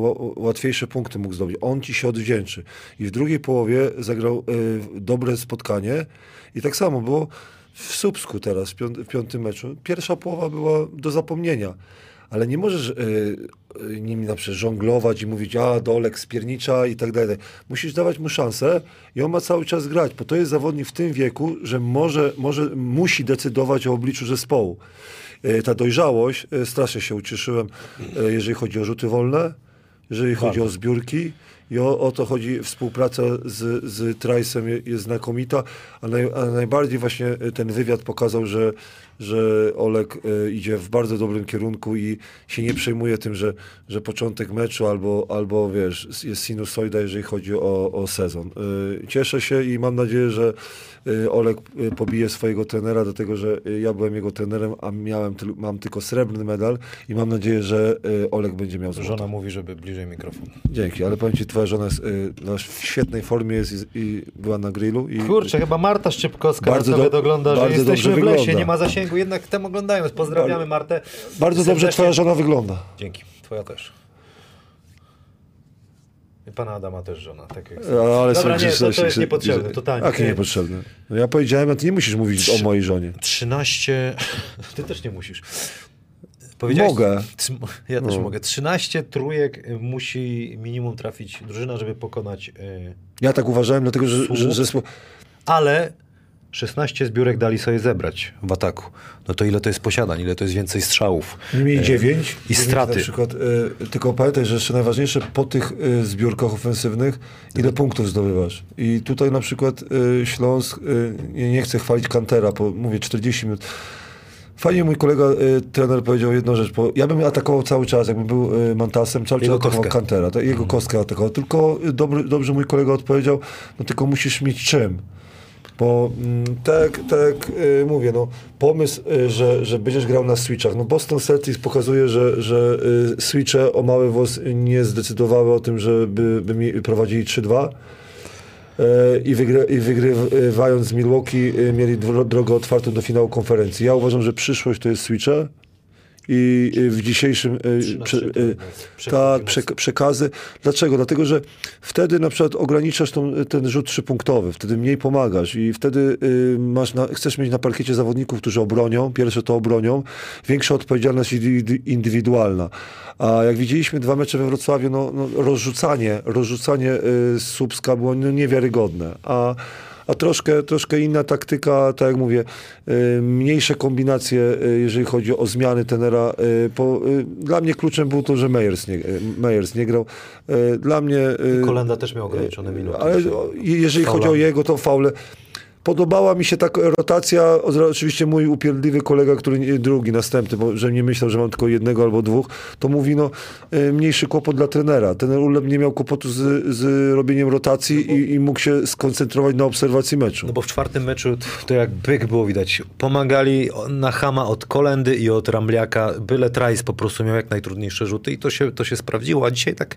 ła- łatwiejsze punkty mógł zdobyć. On ci się odwdzięczy. I w drugiej połowie zagrał dobre spotkanie i tak samo było w Słupsku teraz, w, piąt, w piątym meczu. Pierwsza połowa była do zapomnienia. Ale nie możesz y, y, nimi na przykład żonglować i mówić, a Dolek spiernicza i tak dalej. Musisz dawać mu szansę i on ma cały czas grać, bo to jest zawodnik w tym wieku, że może, może musi decydować o obliczu zespołu. Y, ta dojrzałość, y, strasznie się ucieszyłem, jeżeli chodzi o rzuty wolne, jeżeli chodzi o zbiórki i o, o to chodzi, współpraca z, z Trajsem je- jest znakomita, a, naj, a najbardziej właśnie ten wywiad pokazał, że, że Olek y, idzie w bardzo dobrym kierunku i się nie przejmuje tym, że, że początek meczu albo, albo wiesz, jest sinusoida, jeżeli chodzi o, o sezon. Y, cieszę się i mam nadzieję, że y, Olek pobije swojego trenera, dlatego że ja byłem jego trenerem, a miałem, mam tylko srebrny medal i mam nadzieję, że Olek będzie miał złoty.
żona mówi, żeby bliżej mikrofon.
Dzięki, ale powiem ci, twoja żona jest, no, w świetnej formie jest i, była na grillu. I,
Kurczę, chyba Marta Szczypkowska
Bardzo do-
ogląda, że
bardzo
jesteśmy
dobrze
w lesie,
wygląda.
nie ma zasięgu, jednak tam oglądają. Pozdrawiamy Martę.
Bardzo dobrze twoja żona wygląda.
Dzięki, twoja też. I pana Adama też żona, tak jak
Ale
Dobra, nie, to, to jest niepotrzebne, totalnie.
Jakie niepotrzebne? No ja powiedziałem, a ty nie musisz mówić o mojej żonie.
13. Ty też nie musisz. Powiedziałeś-
Mogę.
Ja też
No.
mogę. 13 trójek musi minimum trafić drużyna, żeby pokonać. y,
Ja tak uważałem, dlatego że... że, że, że
Ale 16 zbiórek dali sobie zebrać w ataku. No to ile to jest posiadań, ile to jest więcej strzałów.
Nie mieli
E,
dziewięć.
I straty.
Na przykład, y, tylko pamiętaj, że jeszcze najważniejsze po tych y, zbiórkach ofensywnych, ile punktów zdobywasz. I tutaj na przykład y, Śląsk, y, nie, nie chcę chwalić Kantera, bo mówię 40 minut. Fajnie mój kolega, y, trener powiedział jedną rzecz, bo ja bym atakował cały czas, jakbym był y, Mantasem, cały czas
Jego
atakował
kostkę.
Kantera, to jego kostkę atakował. Tylko y, dobry, dobrze mój kolega odpowiedział, no tylko musisz mieć czym. Bo mm, tak, tak y, mówię, no, pomysł, y, że, że będziesz grał na switchach. No Boston Celtics pokazuje, że, że y, switche o mały włos nie zdecydowały o tym, żeby by mi prowadzili 3-2. Y, I, I wygrywając z Milwaukee mieli dro- drogę otwartą do finału konferencji. Ja uważam, że przyszłość to jest switche i w dzisiejszym
na
prze, tak,
mocny.
przek- przekazy. Dlaczego? Dlatego, że wtedy na przykład ograniczasz tą, ten rzut trzypunktowy, wtedy mniej pomagasz i wtedy y, masz na, chcesz mieć na parkiecie zawodników, którzy obronią, pierwsze to obronią, większa odpowiedzialność indy- indywidualna. A jak widzieliśmy dwa mecze we Wrocławiu, no, no rozrzucanie, rozrzucanie y, Słupska było no, niewiarygodne. A a troszkę, troszkę inna taktyka, tak jak mówię, y, mniejsze kombinacje, y, jeżeli chodzi o zmiany tenera. y, Po, dla mnie kluczem było to, że Meyers nie, Meyers nie grał. Dla mnie...
Kolenda też miał ograniczone minuty.
ale jeżeli chodzi o
Faulami.
jego, to faule. Podobała mi się ta rotacja, oczywiście mój upierdliwy kolega, który drugi, następny, bo że nie myślał, że mam tylko jednego albo dwóch, to mówi, no y, mniejszy kłopot dla trenera. Ten Uleb nie miał kłopotu z, z robieniem rotacji i, i mógł się skoncentrować na obserwacji meczu.
No bo w czwartym meczu to jak byk było widać. Pomagali na Hama od Kolendy i od Rambliaka. Byle Trajs po prostu miał jak najtrudniejsze rzuty i to się, to się sprawdziło. A dzisiaj tak,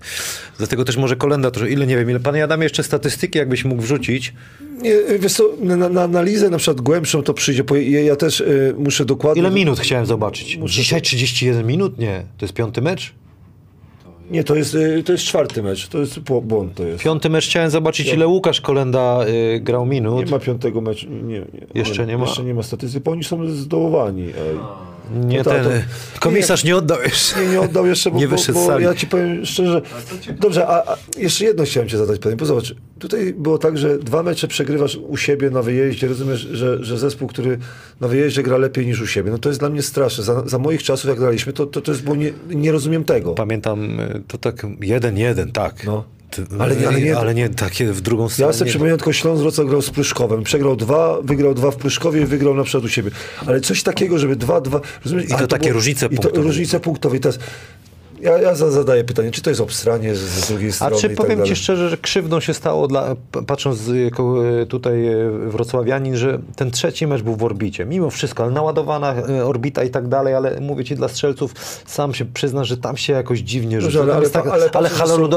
dlatego też może Kolenda trochę, ile nie wiem, ile panie Adam jeszcze statystyki jakbyś mógł wrzucić.
Nie, wiesz co, na, na analizę na przykład głębszą to przyjdzie, bo ja, ja też y, muszę dokładnie...
Ile minut chciałem zobaczyć? Dzisiaj 31 minut? Nie. To jest piąty mecz?
Nie, to jest, y, to jest czwarty mecz, to jest bł- błąd to jest.
Piąty mecz chciałem zobaczyć, ile Łukasz Kolenda y, grał minut.
Nie ma piątego meczu, nie, nie,
Jeszcze nie ma?
Jeszcze nie ma statystyk, bo oni są zdołowani. Ej.
Nie
No to-
ten.
to-
komisarz nie oddał jeszcze.
Nie, nie oddał jeszcze, bo,
Nie
bo,
wyszedł z
bo
sali.
ja ci powiem szczerze. Dobrze, a, a jeszcze jedno chciałem cię zadać pytanie, bo zobacz, tutaj było tak, że dwa mecze przegrywasz u siebie na wyjeździe, rozumiesz, że, że zespół, który na wyjeździe gra lepiej niż u siebie, no to jest dla mnie straszne. Za, za moich czasów, jak graliśmy, to, to, to jest, bo nie, nie rozumiem tego.
Pamiętam, y, to tak jeden, jeden, tak.
No. Ale nie- ale nie-
ale nie takie w drugą stronę.
Ja sobie przypominam tylko Śląsk Wrocław grał z Pryszkowem. Przegrał dwa, wygrał dwa w Pryszkowie i wygrał na przykład u siebie. Ale coś takiego, żeby dwa, dwa... Rozumiesz?
I to
Ale
takie różnice
i to
punktowe.
Różnice punktowe. I teraz ja, ja za- zadaję pytanie, czy to jest obstranie z, z drugiej
A
strony
czy
i tak
powiem
dalej.
ci szczerze, że krzywdą się stało, dla, patrząc jako e, tutaj e, wrocławianin, że ten trzeci mecz był w orbicie. Mimo wszystko, ale naładowana orbita i tak dalej, ale mówię ci dla strzelców, sam się przyznasz, że tam się jakoś dziwnie rzuca.
ale, ale,
tak,
ale,
ale.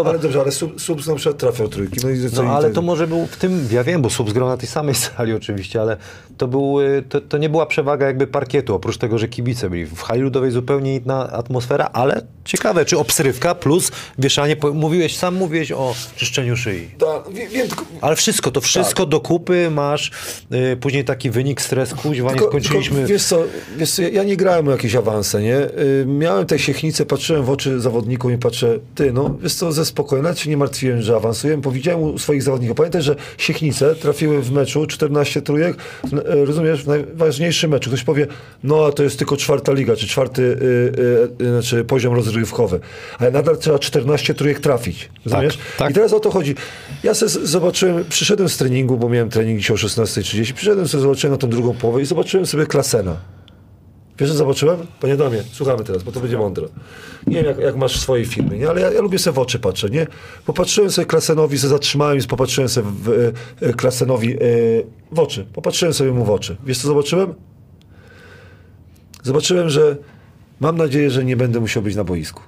Ale dobrze, ale sub, sub na przykład trafiał trójki. No,
No ale
to-
to może był w tym, ja wiem, bo Subs grał na tej samej <laughs> sali oczywiście, ale to, był, y, to, to nie była przewaga jakby parkietu, oprócz tego, że kibice byli. W hali ludowej zupełnie inna atmosfera, ale ciekawe, czy obsrywka plus wieszanie, mówiłeś, sam mówiłeś o czyszczeniu szyi.
Tak, wiem, tylko,
Ale wszystko, to wszystko do kupy masz, y, później taki wynik, stres, kuźwa, nie
tylko,
skończyliśmy.
tylko wiesz co, wiesz co, ja- nie grałem o jakieś awanse, nie? Y, miałem te siechnice, patrzyłem w oczy zawodnikom i patrzę, ty, no, wiesz co, ze spokojem, nawet się nie martwiłem, że awansujemy, bo widziałem u swoich zawodników. Pamiętaj, że siechnice trafiły w meczu 14 trójek, rozumiesz, w najważniejszym meczu. Ktoś powie, no, a to jest tylko czwarta liga, czy czwarty y, y, znaczy poziom rozgrywkowy. Ale nadal trzeba 14 trójek trafić, rozumiesz?
tak.
I teraz o to chodzi. Ja z- zobaczyłem, przyszedłem z treningu, bo miałem trening dzisiaj o 16.30, przyszedłem sobie, zobaczyłem na tą drugą połowę i zobaczyłem sobie Klasena. Wiesz, co zobaczyłem? Panie Damie, słuchamy teraz, bo to będzie mądre. Nie wiem, jak, jak masz w swojej firmie, nie? ale ja, ja lubię sobie w oczy patrzeć, nie? Popatrzyłem sobie Klasenowi, sobie zatrzymałem i popatrzyłem sobie w, e, Klasenowi e, w oczy. Popatrzyłem sobie mu w oczy. Wiesz, co zobaczyłem? Zobaczyłem, że mam nadzieję, że nie będę musiał być na boisku.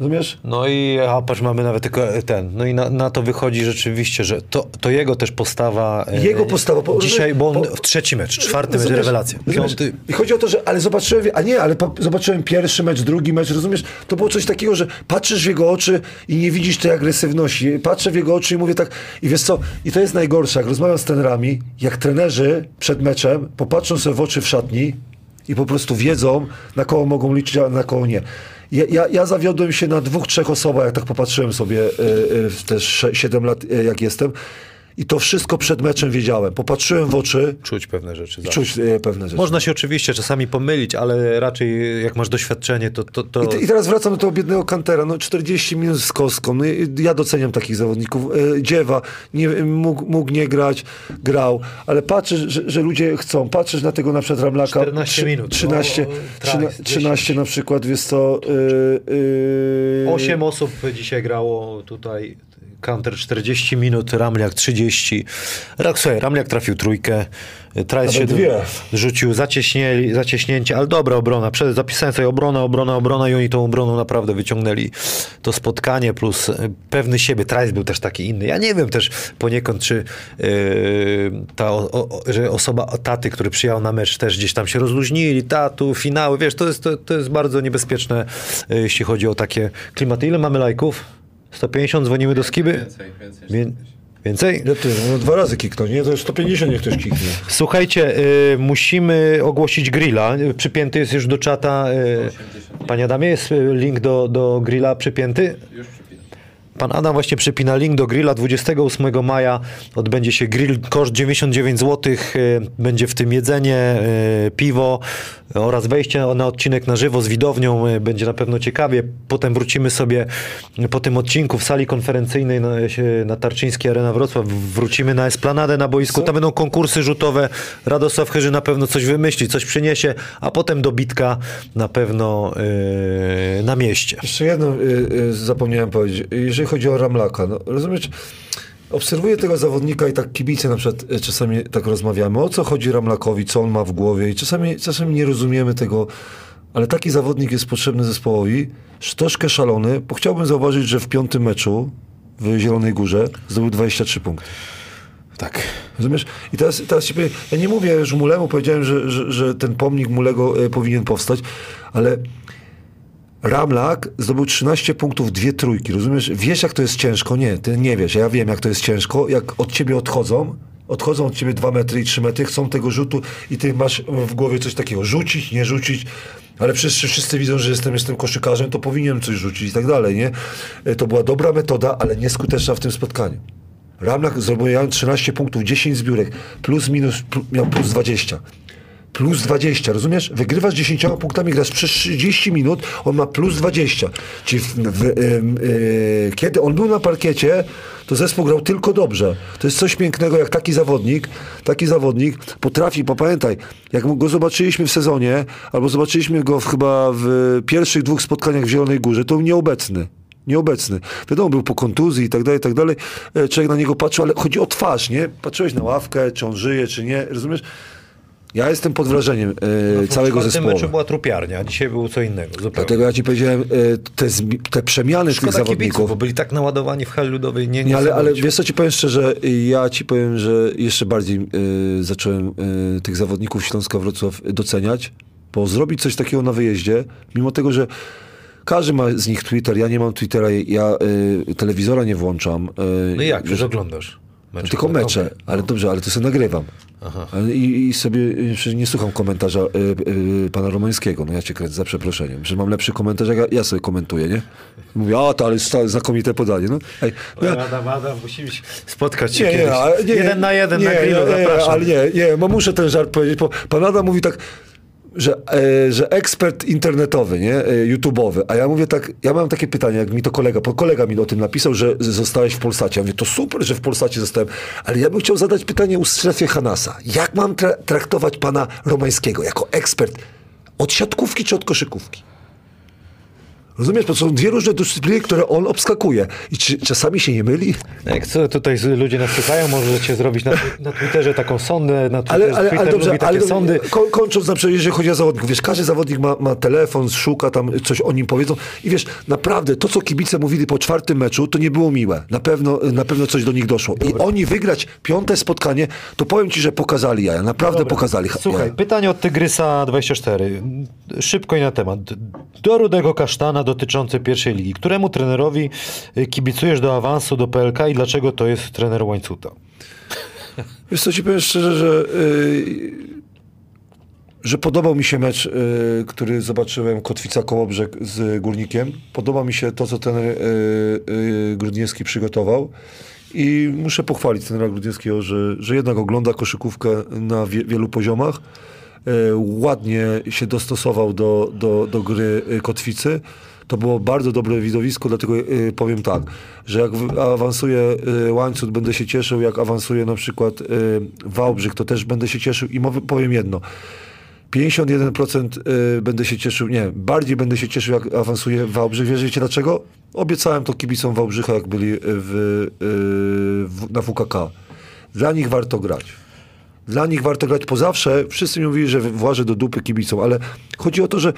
Rozumiesz?
No i a patrz, mamy nawet tylko ten. No i na, na to wychodzi rzeczywiście, że to, to jego też postawa. e,
Jego postawa, bo-
Dzisiaj, bo on
bo-
w trzeci mecz, czwarty mecz,
Rozumiesz?
rewelacja.
Rozumiesz?
Piąty.
I chodzi o to, że ale zobaczyłem, a nie, ale po, zobaczyłem pierwszy mecz, drugi mecz, rozumiesz? To było coś takiego, że patrzysz w jego oczy i nie widzisz tej agresywności. Patrzę w jego oczy i mówię tak, i wiesz co, i to jest najgorsze, jak rozmawiam z trenerami, jak trenerzy przed meczem popatrzą sobie w oczy w szatni i po prostu wiedzą, na kogo mogą liczyć, a na kogo nie. Ja, ja, ja zawiodłem się na dwóch, trzech osobach, jak tak popatrzyłem sobie y, y, w te 7 lat, y, jak jestem. I to wszystko przed meczem wiedziałem. Popatrzyłem w oczy
Czuć pewne rzeczy.
czuć y, pewne rzeczy.
Można się oczywiście czasami pomylić, ale raczej jak masz doświadczenie, to. to, to...
I, te- I teraz wracam do tego biednego Kantera. No 40 minut z kostką. No, ja doceniam takich zawodników. E, Dziewa nie, mógł, mógł nie grać, grał, ale patrzysz, że, że ludzie chcą. Patrzysz na tego na przykład Ramlaka.
14 minut.
13,
No,
trzyna-
Trice,
13 na przykład, wiesz co... y, y,
Osiem osób dzisiaj grało tutaj. Counter 40 minut, Ramliak 30. Rak, słuchaj, Ramliak trafił trójkę. Trajs się
dwie.
rzucił zacieśnieli, zacieśnięcie, ale dobra obrona. Przed, zapisałem sobie obrona, obrona, obrona i oni tą obroną naprawdę wyciągnęli to spotkanie, plus e, pewny siebie. Trajs był też taki inny. Ja nie wiem też poniekąd, czy yy, ta o, o, że osoba taty, który przyjechał na mecz, też gdzieś tam się rozluźnili, tatu, finały, wiesz, to jest, to, to jest bardzo niebezpieczne, e, jeśli chodzi o takie klimaty. Ile mamy lajków? 150? Dzwonimy do Skiby?
Więcej, więcej.
Wię- Więcej?
No ty, no dwa razy kiknął, nie? To już 150 niech ktoś kiknie.
Słuchajcie, y, musimy ogłosić grilla. Y, Przypięty jest już do czata. Y, Panie Adamie, jest y, link do, do grilla przypięty?
Już.
Pan Adam właśnie przypina link do grilla. 28 maja odbędzie się grill, koszt 99 zł. Będzie w tym jedzenie, e, piwo oraz wejście na odcinek na żywo z widownią. E, Będzie na pewno ciekawie. Potem wrócimy sobie po tym odcinku w sali konferencyjnej na, na Tarczyńskiej Arena Wrocław. Wrócimy na Esplanadę na boisku. Tam będą konkursy rzutowe. Radosław Chyży na pewno coś wymyśli, coś przyniesie, a potem dobitka na pewno e, na mieście.
Jeszcze jedno y, y, zapomniałem powiedzieć. Jeżeli chodzi o Ramlaka, no, rozumiesz, obserwuję tego zawodnika i tak kibice na przykład y, czasami tak rozmawiamy, o co chodzi Ramlakowi, co on ma w głowie? I czasami, czasami nie rozumiemy tego, ale taki zawodnik jest potrzebny zespołowi, sz- troszkę szalony, bo chciałbym zauważyć, że w piątym meczu w Zielonej Górze zdobył 23 punkty.
Tak.
Rozumiesz? I teraz, teraz ci powiem, ja nie mówię już Mulemu, powiedziałem, że, że, że ten pomnik Mulego e, powinien powstać, ale Ramlak zdobył 13 punktów, dwie trójki, rozumiesz? Wiesz, jak to jest ciężko? Nie, ty nie wiesz, ja wiem, jak to jest ciężko. Jak od ciebie odchodzą, odchodzą od ciebie 2 metry i 3 metry, chcą tego rzutu i ty masz w głowie coś takiego, rzucić, nie rzucić, ale wszyscy, wszyscy widzą, że jestem, jestem koszykarzem, to powinienem coś rzucić i tak dalej, nie? E, To była dobra metoda, ale nieskuteczna w tym spotkaniu. Ramlak zrobił 13 punktów, 10 zbiórek, plus minus, miał plus 20. Plus 20, rozumiesz? Wygrywasz 10 punktami, grasz przez 30 minut, on ma plus 20. Czyli w, w, em, e, kiedy on był na parkiecie, to zespół grał tylko dobrze. To jest coś pięknego, jak taki zawodnik, taki zawodnik potrafi, bo pamiętaj, jak go zobaczyliśmy w sezonie, albo zobaczyliśmy go w, chyba w pierwszych dwóch spotkaniach w Zielonej Górze, to był nieobecny nieobecny. Wiadomo, był po kontuzji i tak dalej, i tak dalej. E, Człowiek na niego patrzył, ale chodzi o twarz, nie? Patrzyłeś na ławkę, czy on żyje, czy nie, rozumiesz? Ja jestem pod wrażeniem e, całego
W tym
zespołu.
meczu była trupiarnia, a dzisiaj było co innego. Zupełnie.
Dlatego ja ci powiedziałem, e, te, te przemiany tych
Szkoda kibiców,
zawodników.
bo byli tak naładowani w hali ludowej. Nie, nie
Nie, ale, ale wiesz co ci powiem szczerze, ja ci powiem, że jeszcze bardziej e, zacząłem e, tych zawodników Śląska Wrocław doceniać, bo zrobić coś takiego na wyjeździe, mimo tego, że każdy ma z nich Twitter, ja nie mam Twittera, ja e, telewizora nie włączam. e,
No i jak, przecież oglądasz? Mecze
tylko mecze, ale dobrze, ale to sobie nagrywam. Ale I, I sobie nie słucham komentarza y, y, pana Romańskiego. No ja cię kręcę za przeproszeniem. Że mam lepszy komentarz, jak ja, ja sobie komentuję, nie? Mówię, a to ale sta- znakomite podanie. No, ej, no ja,
Adam, Adam, musimy spotkać się
nie,
kiedyś.
nie, nie,
jeden na jeden
nie,
na grillu,
nie, nie,
zapraszam.
ale nie, nie, muszę ten żart powiedzieć, bo pan Adam mówi tak, że, e, że ekspert internetowy, nie, e, YouTube'owy, a ja mówię tak, ja mam takie pytanie, jak mi to kolega, kolega mi o tym napisał, że zostałeś w Polsacie. Ja mówię, to super, że w Polsacie zostałem, ale ja bym chciał zadać pytanie u strefie Hanasa. Jak mam tra- traktować pana Romańskiego jako ekspert od siatkówki czy od koszykówki? Rozumiesz, to są dwie różne dyscypliny, które on obskakuje. I czy czasami się nie myli?
Jak co tutaj ludzie nas słuchają, możecie zrobić na, na Twitterze taką sondę, na Twitterze,
Ale, ale,
Twitter
ale dobrze,
lubi takie
ale ko, kończąc na przykład, jeżeli chodzi o zawodników, wiesz, każdy zawodnik ma, ma telefon, szuka tam, coś o nim powiedzą i wiesz, naprawdę to, co kibice mówili po czwartym meczu, to nie było miłe. Na pewno, na pewno coś do nich doszło. I oni wygrać piąte spotkanie, to powiem ci, że pokazali jaja, naprawdę pokazali
Słuchaj,
jaja.
pytanie od Tygrysa 24. Szybko i na temat. Do Rudego Kasztana dotyczące pierwszej ligi. Któremu trenerowi y, kibicujesz do awansu do PLK i dlaczego to jest trener Łańcuta? <laughs>
Wiesz co, ci powiem szczerze, że, yy, że podobał mi się mecz, yy, który zobaczyłem Kotwica Kołobrzeg z Górnikiem. Podoba mi się to, co ten yy, Grudniewski przygotował. I muszę pochwalić trenera Grudniewskiego, że, że jednak ogląda koszykówkę na wie, wielu poziomach. Yy, ładnie się dostosował do, do, do gry Kotwicy. To było bardzo dobre widowisko, dlatego yy, powiem tak, że jak awansuje yy, Łańcut, będę się cieszył, jak awansuje na przykład yy, Wałbrzych, to też będę się cieszył i powiem jedno. 51% y, będę się cieszył, nie, bardziej będę się cieszył, jak awansuje Wałbrzych. Wiecie dlaczego? Obiecałem to kibicom Wałbrzycha, jak byli w, y, w, na WKK. Dla nich warto grać. Dla nich warto grać, bo zawsze wszyscy mi mówili, że włażę do dupy kibicom, ale chodzi o to, że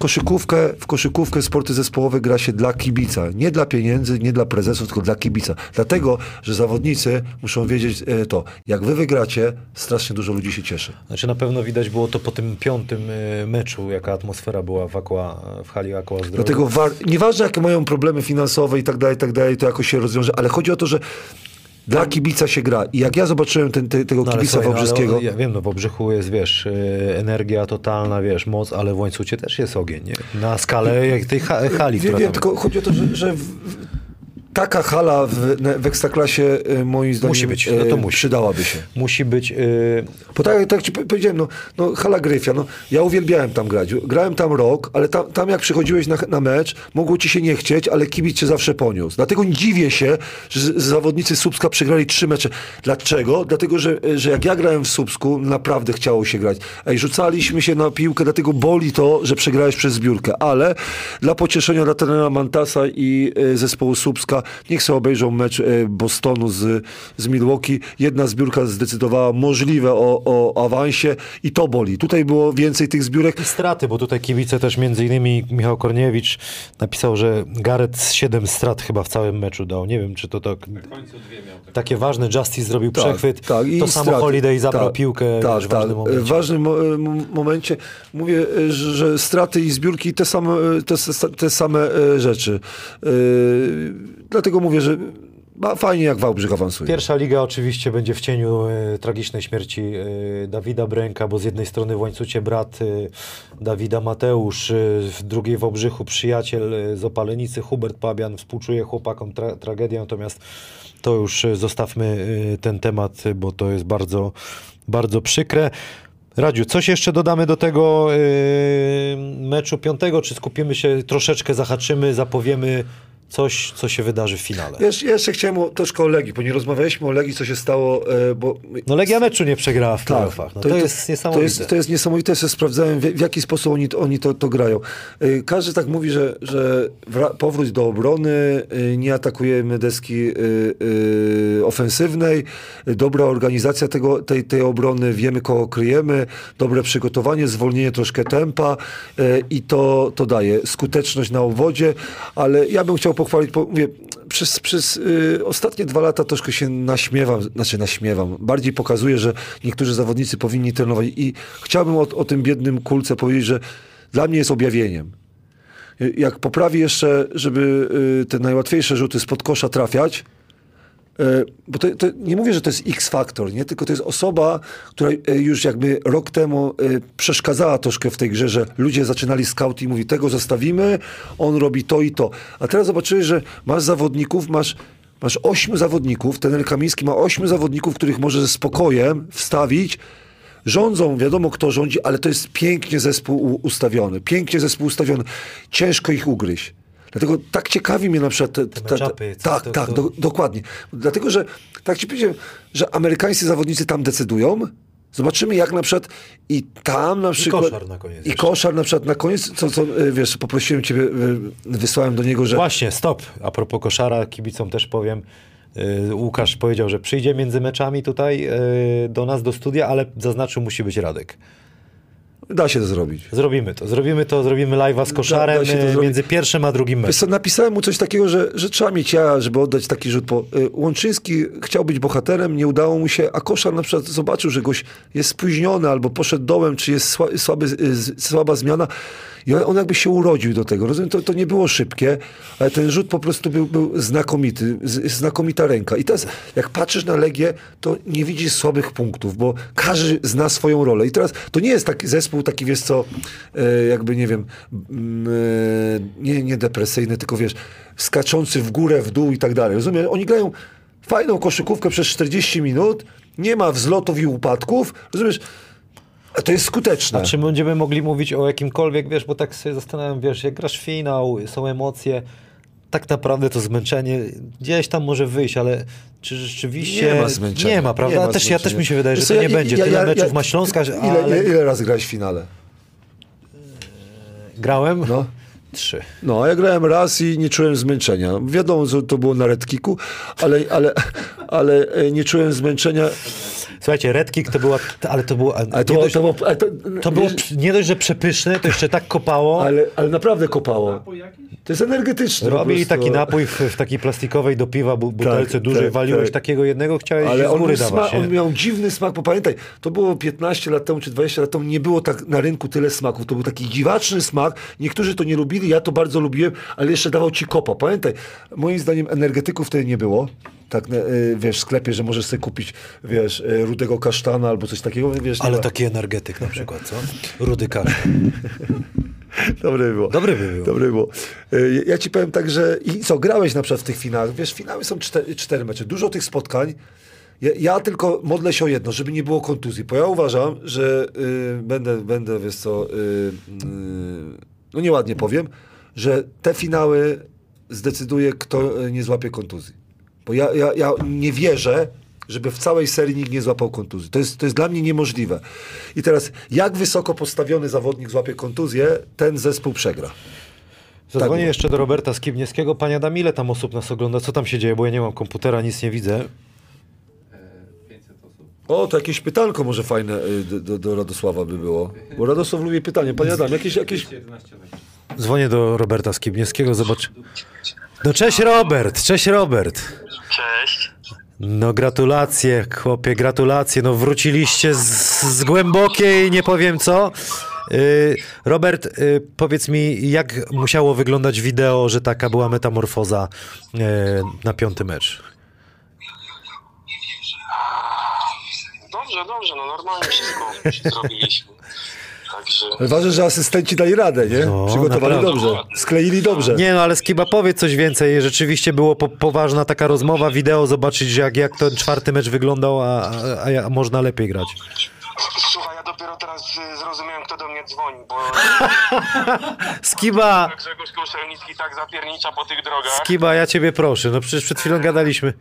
koszykówkę, w koszykówkę sporty zespołowe gra się dla kibica. Nie dla pieniędzy, nie dla prezesów, tylko dla kibica. Dlatego, że zawodnicy muszą wiedzieć e, to. Jak wy wygracie, strasznie dużo ludzi się cieszy.
Znaczy na pewno widać było to po tym piątym y, meczu, jaka atmosfera była w, Aqua, w hali Aqua Zdrowia.
Dlatego nieważne jakie mają problemy finansowe i tak dalej, i tak dalej, to jakoś się rozwiąże, ale chodzi o to, że dla kibica się gra. I jak ja zobaczyłem ten, te, tego
No,
kibica
słuchaj, no,
Wałbrzyskiego,
Ja wiem, no w Obrzychu jest, wiesz, y, energia totalna, wiesz, moc, ale w łańcucie też jest ogień, nie? Na skalę jak tej ha hali,
Wiem,
która
wiem,
tam...
tylko chodzi o to, że, że w, taka hala w, w Ekstraklasie y, moim zdaniem
Musi być, no to
y,
musi.
przydałaby się.
Musi być... y,
Bo tak, tak ci powiedziałem, no, no hala Gryfia, no, ja uwielbiałem tam grać. Grałem tam rok, ale tam, tam jak przychodziłeś na, na mecz, mogło ci się nie chcieć, ale kibic cię zawsze poniósł. Dlatego dziwię się, że zawodnicy Słupska przegrali trzy mecze. Dlaczego? Dlatego, że, że jak ja grałem w Słupsku, naprawdę chciało się grać. Ej, rzucaliśmy się na piłkę, dlatego boli to, że przegrałeś przez zbiórkę. Ale dla pocieszenia dla trenera Mantasa i e, zespołu Słupska, niech sobie obejrzą mecz e, Bostonu z, z Milwaukee. Jedna zbiórka zdecydowała możliwe o, o awansie i to boli. Tutaj było więcej tych zbiórek.
I straty, bo tutaj kibice też między innymi Michał Korniewicz napisał, że Gareth 7 strat chyba w całym meczu dał. Nie wiem, czy to tak...
W końcu dwie miał. Tak.
Takie ważne, Justice zrobił przechwyt,
tak, i
to samo
straty.
Holiday zabrał
Tak,
piłkę
tak,
w ważnym
tak.
momencie.
W ważnym mo- m- momencie mówię, e, że, straty i zbiórki te same, e, te, te same e, rzeczy. E, Dlatego mówię, że fajnie jak Wałbrzych awansuje.
Pierwsza liga oczywiście będzie w cieniu e, tragicznej śmierci e, Dawida Bręka, bo z jednej strony w łańcucie brat e, Dawida Mateusz, w drugiej w Obrzychu przyjaciel z Opalenicy Hubert Pabian, współczuje chłopakom tra- tragedię, natomiast to już zostawmy ten temat, bo to jest bardzo, bardzo przykre. Radziu, coś jeszcze dodamy do tego meczu piątego, czy skupimy się, troszeczkę zahaczymy, zapowiemy coś, co się wydarzy w finale?
Jeszcze, jeszcze chciałem o, troszkę o Legii, bo nie rozmawialiśmy o Legii, co się stało, e, bo
No Legia meczu nie przegrała w
Tak.
No to, jest niesamowite.
To jest, to jest niesamowite, że sprawdzałem, w, w jaki sposób oni, to- oni to, to grają. Y, Każdy tak mówi, że, że powrót do obrony, y, nie atakujemy deski ofensywnej, dobra organizacja tego, tej, tej obrony, wiemy kogo kryjemy, dobre przygotowanie, zwolnienie troszkę tempa i to, to daje skuteczność na obwodzie, ale ja bym chciał pochwalić, bo mówię, przez, przez y, ostatnie dwa lata troszkę się naśmiewam, znaczy naśmiewam, bardziej pokazuję, że niektórzy zawodnicy powinni trenować i chciałbym o, o tym biednym kulce powiedzieć, że dla mnie jest objawieniem. Y, Jak poprawi jeszcze, żeby y, te najłatwiejsze rzuty spod kosza trafiać, Bo to, to nie mówię, że to jest X-faktor, nie? tylko to jest osoba, która e, już jakby rok temu e, przeszkadzała troszkę w tej grze, że ludzie zaczynali scout i mówi, tego zostawimy, on robi to i to. A teraz zobaczyłeś, że masz zawodników, masz, masz ośmiu zawodników, ten Kamiński ma ośmiu zawodników, których może ze spokojem wstawić, rządzą, wiadomo kto rządzi, ale to jest pięknie zespół ustawiony, pięknie zespół ustawiony, ciężko ich ugryźć. Dlatego tak ciekawi mnie na przykład... Te, te, te, tak,
to-
tak,
to-
do, dokładnie. Dlatego, że tak ci powiedziałem, że amerykańscy zawodnicy tam decydują, Zobaczymy, jak na przykład i tam na przykład...
koszar na koniec
I
jeszcze.
koszar na przykład na koniec, co, co y, wiesz, poprosiłem ciebie, y, wysłałem do niego, że...
Właśnie, stop. A propos koszara, kibicom też powiem. y, Łukasz powiedział, że przyjdzie między meczami tutaj do nas, do studia, ale zaznaczył, musi być Radek.
Da się to zrobić.
Zrobimy to. Zrobimy to, zrobimy live'a z koszarem
da
y,
zrobić.
między pierwszym a drugim meczem.
napisałem mu coś takiego, że, że trzeba mieć ja, żeby oddać taki rzut. Bo y, Łączyński chciał być bohaterem, nie udało mu się, a Koszar na przykład zobaczył, że goś jest spóźniony albo poszedł dołem, czy jest sła, słaby, z- słaba zmiana. I on, on jakby się urodził do tego. Rozumiem, to, to nie było szybkie, ale ten rzut po prostu był, był znakomity, z, znakomita ręka. I teraz jak patrzysz na Legię, to nie widzisz słabych punktów, bo każdy zna swoją rolę. I teraz to nie jest taki zespół, taki wiesz co, e, jakby nie wiem, mm, e, nie, nie depresyjny, tylko wiesz, skaczący w górę, w dół i tak dalej. Rozumiem? Oni grają fajną koszykówkę przez 40 minut, nie ma wzlotów i upadków, rozumiesz? A to jest skuteczne.
A czy będziemy mogli mówić o jakimkolwiek, wiesz, bo tak sobie zastanawiam, wiesz, jak grasz finał, są emocje, tak naprawdę to zmęczenie gdzieś tam może wyjść, ale czy rzeczywiście...
Nie ma zmęczenia.
Nie ma, prawda?
Nie ma
też, ja też mi się wydaje, że to nie
ja-
będzie.
ja-
Tyle
ja-
meczów
ja-
ma Śląska,
ile,
ale...
ile razy grałeś w finale?
Grałem?
No.
Trzy.
No, ja grałem raz i nie czułem zmęczenia. Wiadomo, że to było na redkiku, ale, ale, ale e, nie czułem zmęczenia.
Słuchajcie, Red Kick to była... Ale to było...
Ale to,
nie
było,
dość,
to, było, to,
to było
wiesz,
nie dość, że przepyszne, to jeszcze tak kopało.
ale, ale naprawdę kopało. To jest energetyczne.
Robili taki napój w, w takiej plastikowej do piwa bu- butelce
Tak,
dużej,
tak,
waliłeś
tak.
takiego jednego, chciałeś
Ale
z
on,
góry
był
dawać.
sma- on miał dziwny smak, bo pamiętaj, to było 15 lat temu czy 20 lat temu, nie było tak na rynku tyle smaków. To był taki dziwaczny smak. Niektórzy to nie lubili, ja to bardzo lubiłem, ale jeszcze dawał ci kopa. Pamiętaj, moim zdaniem energetyków wtedy nie było. Tak, e, wiesz, w sklepie, że możesz sobie kupić, wiesz, e, rudego kasztana albo coś takiego, wiesz.
Ale
ma.
taki energetyk na przykład, co? Rudy kasztan. <laughs>
Dobre było.
Dobry by był.
Dobre było. Y, Ja ci powiem tak, że i co, grałeś na przykład w tych finałach. Wiesz, finały są cztery, cztery mecze. Dużo tych spotkań. Ja, ja tylko modlę się o jedno, żeby nie było kontuzji. Bo ja uważam, że y, będę, będę, wiesz co, y, y, no nieładnie powiem, że te finały zdecyduje, kto y, nie złapie kontuzji. Bo ja, ja, ja nie wierzę, żeby w całej serii nikt nie złapał kontuzji. To jest, to jest dla mnie niemożliwe. I teraz, jak wysoko postawiony zawodnik złapie kontuzję, ten zespół przegra.
Zadzwonię
Tak.
jeszcze do Roberta Skibniewskiego. Panie Adam, ile tam osób nas ogląda? Co tam się dzieje? Bo ja nie mam komputera, nic nie widzę.
E, 500 osób.
O, to jakieś pytanko może fajne y, do, do, do Radosława by było. Bo Radosław lubi pytanie. Panie Adam, jakieś, jakieś...
211 osób.
Dzwonię do Roberta Skibniewskiego, zobacz. No cześć Robert, cześć Robert.
Cześć.
No gratulacje, chłopie, gratulacje. No wróciliście z, z głębokiej, nie powiem co. Yy, Robert, yy, powiedz mi, jak musiało wyglądać wideo, że taka była metamorfoza yy, na piąty mecz?
Dobrze, dobrze, no normalnie wszystko zrobiliśmy. Także...
Ważne, że asystenci dali radę, nie?
No,
Przygotowali
naprawdę.
dobrze. Skleili dobrze.
Nie no, ale Skiba, powiedz coś więcej. Rzeczywiście było po, poważna taka rozmowa, wideo, zobaczyć jak, jak ten czwarty mecz wyglądał, a, a, a, a można lepiej grać.
Słuchaj, ja dopiero teraz y, zrozumiałem, kto do mnie dzwoni, bo <laughs>
Skiba,
Grzegorz Kruszelnicki tak zapiernicza po tych drogach.
Skiba, ja ciebie proszę, no przecież przed chwilą gadaliśmy.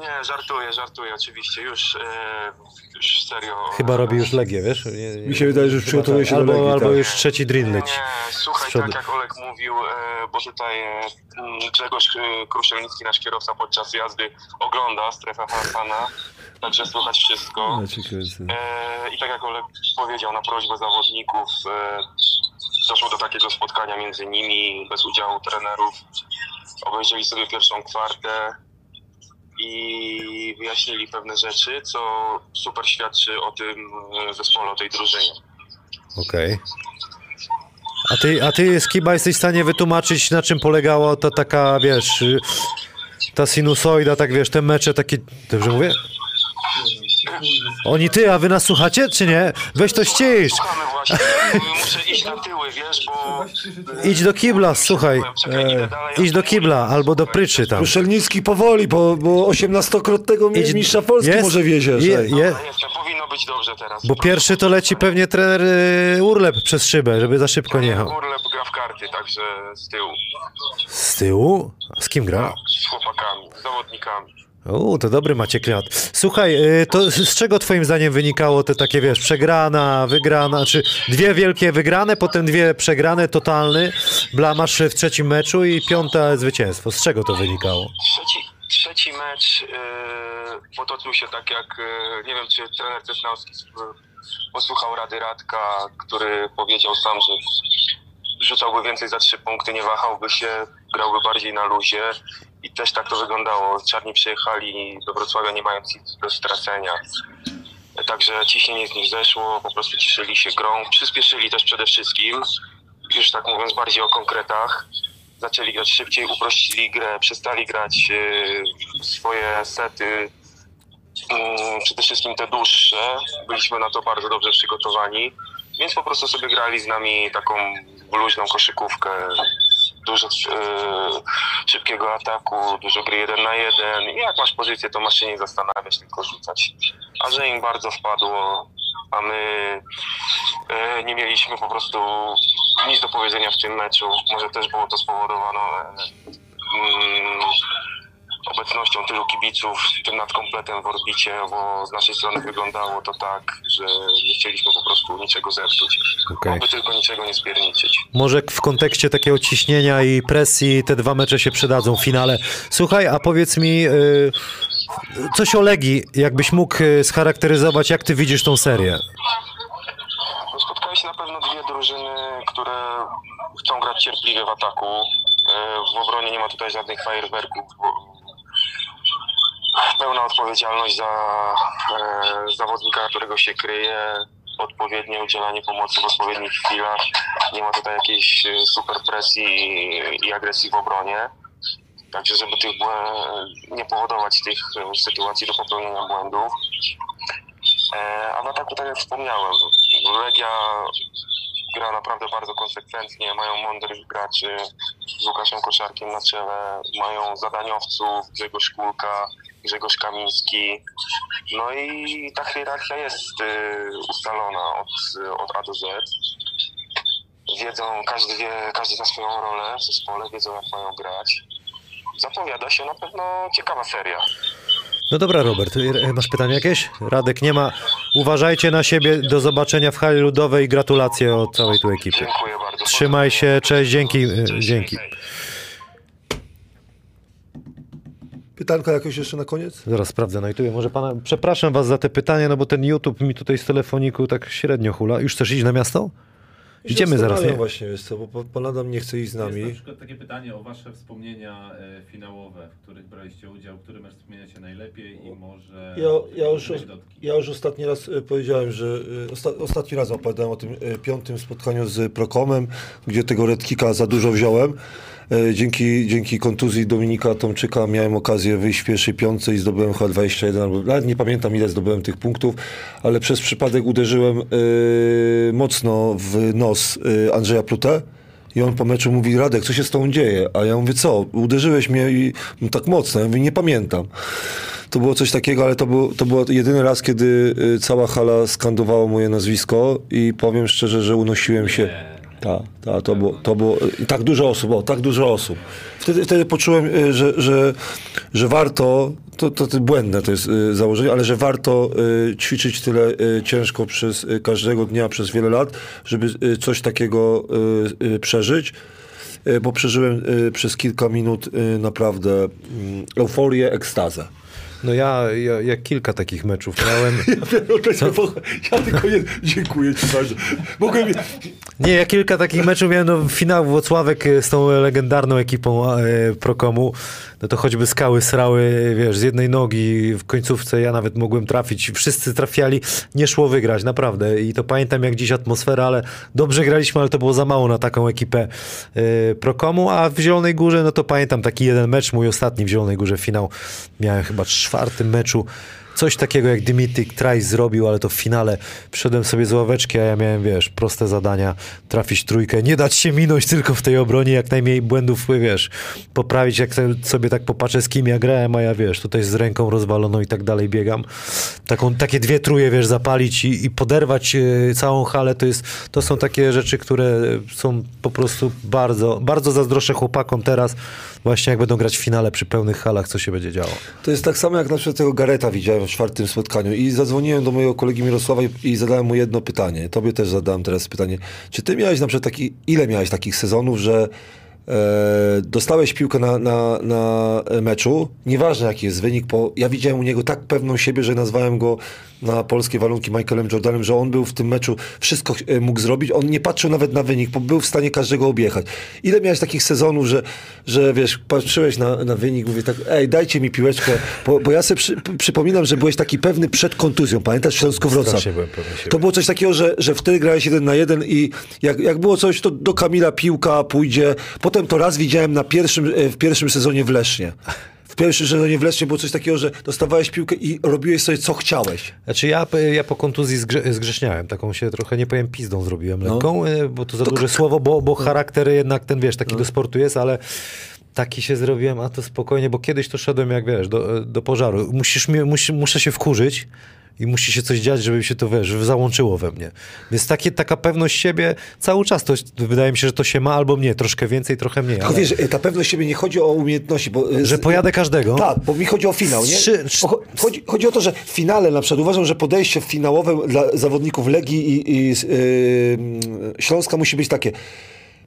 Nie, żartuję, żartuję oczywiście, już, e, już serio.
Chyba robi już Legię, wiesz? Nie, nie,
Mi się wydaje, że przygotowuje się do
albo,
Legii,
Albo
tak.
już trzeci drill leci.
Nie, słuchaj, tak jak Olek mówił, e, bo tutaj e, Grzegorz e, Kruszelnicki, nasz kierowca podczas jazdy ogląda strefę Hansana, także słychać wszystko.
Kręcę.
E, I tak jak Olek powiedział, na prośbę zawodników e, doszło do takiego spotkania między nimi, bez udziału trenerów. Obejrzeli sobie pierwszą kwartę i wyjaśnili pewne rzeczy, co super świadczy o tym e, zespole, o tej drużynie.
Okej. A ty, a ty, Skiba, jesteś w stanie wytłumaczyć, na czym polegała ta taka, wiesz, ta sinusoida, tak wiesz, te mecze takie, dobrze mówię? Oni ty, a wy nas słuchacie, czy nie? Weź to ścisz.
Słuchamy właśnie, muszę iść na tyły, wiesz, bo...
Idź do kibla, słuchaj.
Czekaj, idę dalej.
Idź do kibla albo do pryczy tam.
Kruszelnicki powoli, bo, bo 18-krotnego
Idź-
mistrza Polski
jest?
może wieziesz.
Je, je,
jestem, powinno być dobrze teraz.
bo pierwszy to leci pewnie trener y, Urlep przez szybę, żeby za szybko nie jechał.
Urlep gra w karty, także z tyłu.
Z tyłu? Z kim gra?
Z chłopakami, z zawodnikami.
U, to dobry macie kliat. Słuchaj, y, to z czego twoim zdaniem wynikało te takie, wiesz, przegrana, wygrana, czy dwie wielkie wygrane, potem dwie przegrane, totalny, blamasz w trzecim meczu i piąte zwycięstwo. Z czego to wynikało?
Trzeci, trzeci mecz yy, potoczył się tak jak, yy, nie wiem czy trener Cesnauski sp- posłuchał rady Radka, który powiedział sam, że rzucałby więcej za trzy punkty, nie wahałby się, grałby bardziej na luzie i też tak to wyglądało. Czarni przyjechali do Wrocławia nie mając nic do stracenia. Także ciśnienie z nich zeszło, po prostu cieszyli się grą, przyspieszyli też przede wszystkim, już tak mówiąc bardziej o konkretach. Zaczęli grać szybciej, uprościli grę, przestali grać e, swoje sety, mm, przede wszystkim te dłuższe. Byliśmy na to bardzo dobrze przygotowani, więc po prostu sobie grali z nami taką luźną koszykówkę. Dużo e, szybkiego ataku, dużo gry jeden na jeden. I jak masz pozycję, to masz się nie zastanawiać, tylko rzucać. A że im bardzo wpadło, a my e, nie mieliśmy po prostu nic do powiedzenia w tym meczu. Może też było to spowodowane mm, obecnością tylu kibiców, tym nadkompletem w orbicie, bo z naszej strony wyglądało to tak, że nie chcieliśmy po prostu niczego zepsuć.
Okej.
Aby tylko niczego nie spierniczyć.
Może w kontekście takiego ciśnienia i presji te dwa mecze się przydadzą w finale. Słuchaj, a powiedz mi y, coś o Legii, jakbyś mógł y, scharakteryzować, jak ty widzisz tą serię?
No, Spotkały się na pewno dwie drużyny, które chcą grać cierpliwie w ataku. E, W obronie nie ma tutaj żadnych fajerwerków. bo- Pełna odpowiedzialność za e, zawodnika, którego się kryje, odpowiednie udzielanie pomocy w odpowiednich chwilach. Nie ma tutaj jakiejś e, super presji i agresji w obronie. Także, żeby tych nie powodować tych e, sytuacji do popełnienia błędów. E, A w ataku, tak jak wspomniałem, Legia gra naprawdę bardzo konsekwentnie, mają mądrych graczy z Łukaszem Koszarkiem na czele, mają zadaniowców, Grzegorz Kulka, Grzegorz Kamiński. No i ta hierarchia jest y, ustalona od, od A do Z. Wiedzą, każdy wie, każdy zna swoją rolę w zespole, wiedzą jak mają grać. Zapowiada się na pewno ciekawa seria.
No dobra, Robert, y, masz pytanie jakieś? Radek nie ma. Uważajcie na siebie. Do zobaczenia w hali ludowej i gratulacje od całej tu ekipy.
Dziękuję bardzo.
Trzymaj się, cześć, dzięki, y, dzięki.
Pytanko jakieś jeszcze na koniec?
Zaraz sprawdzę na YouTube. Może pana, przepraszam was za te pytania, no bo ten YouTube mi tutaj z telefoniku tak średnio hula. Już chcesz iść na miasto? Idziemy zaraz, nie?
właśnie, wiesz co, bo pan- Adam nie chce iść z
Jest na
nami.
przykład takie pytanie o wasze wspomnienia e, finałowe, w których braliście udział, który mecz wspominacie najlepiej i może
Ja, ja, już, ja już ostatni raz e, powiedziałem, że e, osta, ostatni raz opowiadałem o tym e, piątym spotkaniu z Prokomem, gdzie tego redkika za dużo wziąłem. E, Dzięki, dzięki kontuzji Dominika Tomczyka miałem okazję wyjść w pierwszej piątce i zdobyłem chyba 21, albo nawet nie pamiętam ile zdobyłem tych punktów, ale przez przypadek uderzyłem e, mocno w nos e, Andrzeja Plutę. I on po meczu mówi, Radek, co się z tobą dzieje? A ja mówię, co? Uderzyłeś mnie i tak mocno. Ja mówię, nie pamiętam. To było coś takiego, ale to był, to był jedyny raz, kiedy cała hala skandowała moje nazwisko i powiem szczerze, że unosiłem się. Tak, ta, to było, to było tak dużo osób, o, tak dużo osób. Wtedy, wtedy poczułem, y, że, że, że warto, to, to, to błędne to jest y, założenie, ale że warto y, ćwiczyć tyle ciężko przez każdego dnia, przez wiele lat, żeby coś takiego przeżyć. Bo przeżyłem przez kilka minut naprawdę mm, euforię, ekstazę.
No ja, ja, ja kilka takich meczów miałem. <laughs>
Ja tylko jedno, dziękuję ci bardzo. Mogłem...
Nie, ja kilka takich meczów miałem, no finał Włocławek e, z tą legendarną ekipą e, Prokomu, no to choćby skały srały, wiesz, z jednej nogi w końcówce ja nawet mogłem trafić, wszyscy trafiali, nie szło wygrać, naprawdę. I to pamiętam jak dziś atmosfera, ale dobrze graliśmy, ale to było za mało na taką ekipę e, Prokomu, a w Zielonej Górze, no to pamiętam taki jeden mecz, mój ostatni w Zielonej Górze finał, miałem chyba w czwartym meczu, Coś takiego jak Dimitri Trice zrobił, ale to w finale przyszedłem sobie z ławeczki, a ja miałem, wiesz, proste zadania, trafić trójkę, nie dać się minąć tylko w tej obronie, jak najmniej błędów, wiesz, poprawić, jak sobie tak popatrzę z kim ja grałem, a ja, wiesz, tutaj z ręką rozwaloną i tak dalej biegam. Taką, takie dwie truje, wiesz, zapalić i, i poderwać e, całą halę, to jest, to są takie rzeczy, które są po prostu bardzo, bardzo zazdroszczę chłopakom teraz, właśnie jak będą grać w finale przy pełnych halach, co się będzie działo.
To jest tak samo jak na przykład tego Gareta widziałem w czwartym spotkaniu i zadzwoniłem do mojego kolegi Mirosława i, i zadałem mu jedno pytanie. Tobie też zadałem teraz pytanie. Czy ty miałeś na przykład taki, ile miałeś takich sezonów, że dostałeś piłkę na, na, na meczu, nieważne jaki jest wynik, bo ja widziałem u niego tak pewną siebie, że nazwałem go na polskie warunki Michaelem Jordanem, że on był w tym meczu, wszystko e, mógł zrobić, on nie patrzył nawet na wynik, bo był w stanie każdego objechać. Ile miałeś takich sezonów, że, że wiesz, patrzyłeś na, na wynik, mówię tak, ej, dajcie mi piłeczkę, bo, bo ja sobie przy, przypominam, że byłeś taki pewny przed kontuzją, pamiętasz Śląsko Wrocław? To było coś takiego, że, że wtedy grałeś jeden na jeden i jak, jak było coś, to do Kamila piłka pójdzie. Potem to raz widziałem na pierwszym, e, w pierwszym sezonie w Lesznie. W pierwszym sezonie w Lesznie było coś takiego, że dostawałeś piłkę i robiłeś sobie co chciałeś.
Znaczy ja, ja po kontuzji zgrze, zgrzeszniałem, taką się trochę, nie powiem pizdą zrobiłem
No.
lekką, e, bo to za duże słowo, bo, bo charakter jednak ten, wiesz,
No.
taki do sportu jest, ale taki się zrobiłem, a to spokojnie, bo kiedyś to szedłem jak, wiesz, do, do pożaru. Musisz, musi, muszę się wkurzyć i musi się coś dziać, żeby się to, wiesz, załączyło we mnie. Więc takie, taka pewność siebie cały czas, to wydaje mi się, że to się ma albo mnie, troszkę więcej, trochę mniej.
Tylko
Ale,
wiesz, ta pewność siebie nie chodzi o umiejętności, bo... e,
że pojadę każdego.
Tak, bo mi chodzi o finał, nie?
Trzy- trzy-
Chodzi, chodzi o to, że w finale na przykład uważam, że podejście finałowe dla zawodników Legii i, i yy, Śląska musi być takie.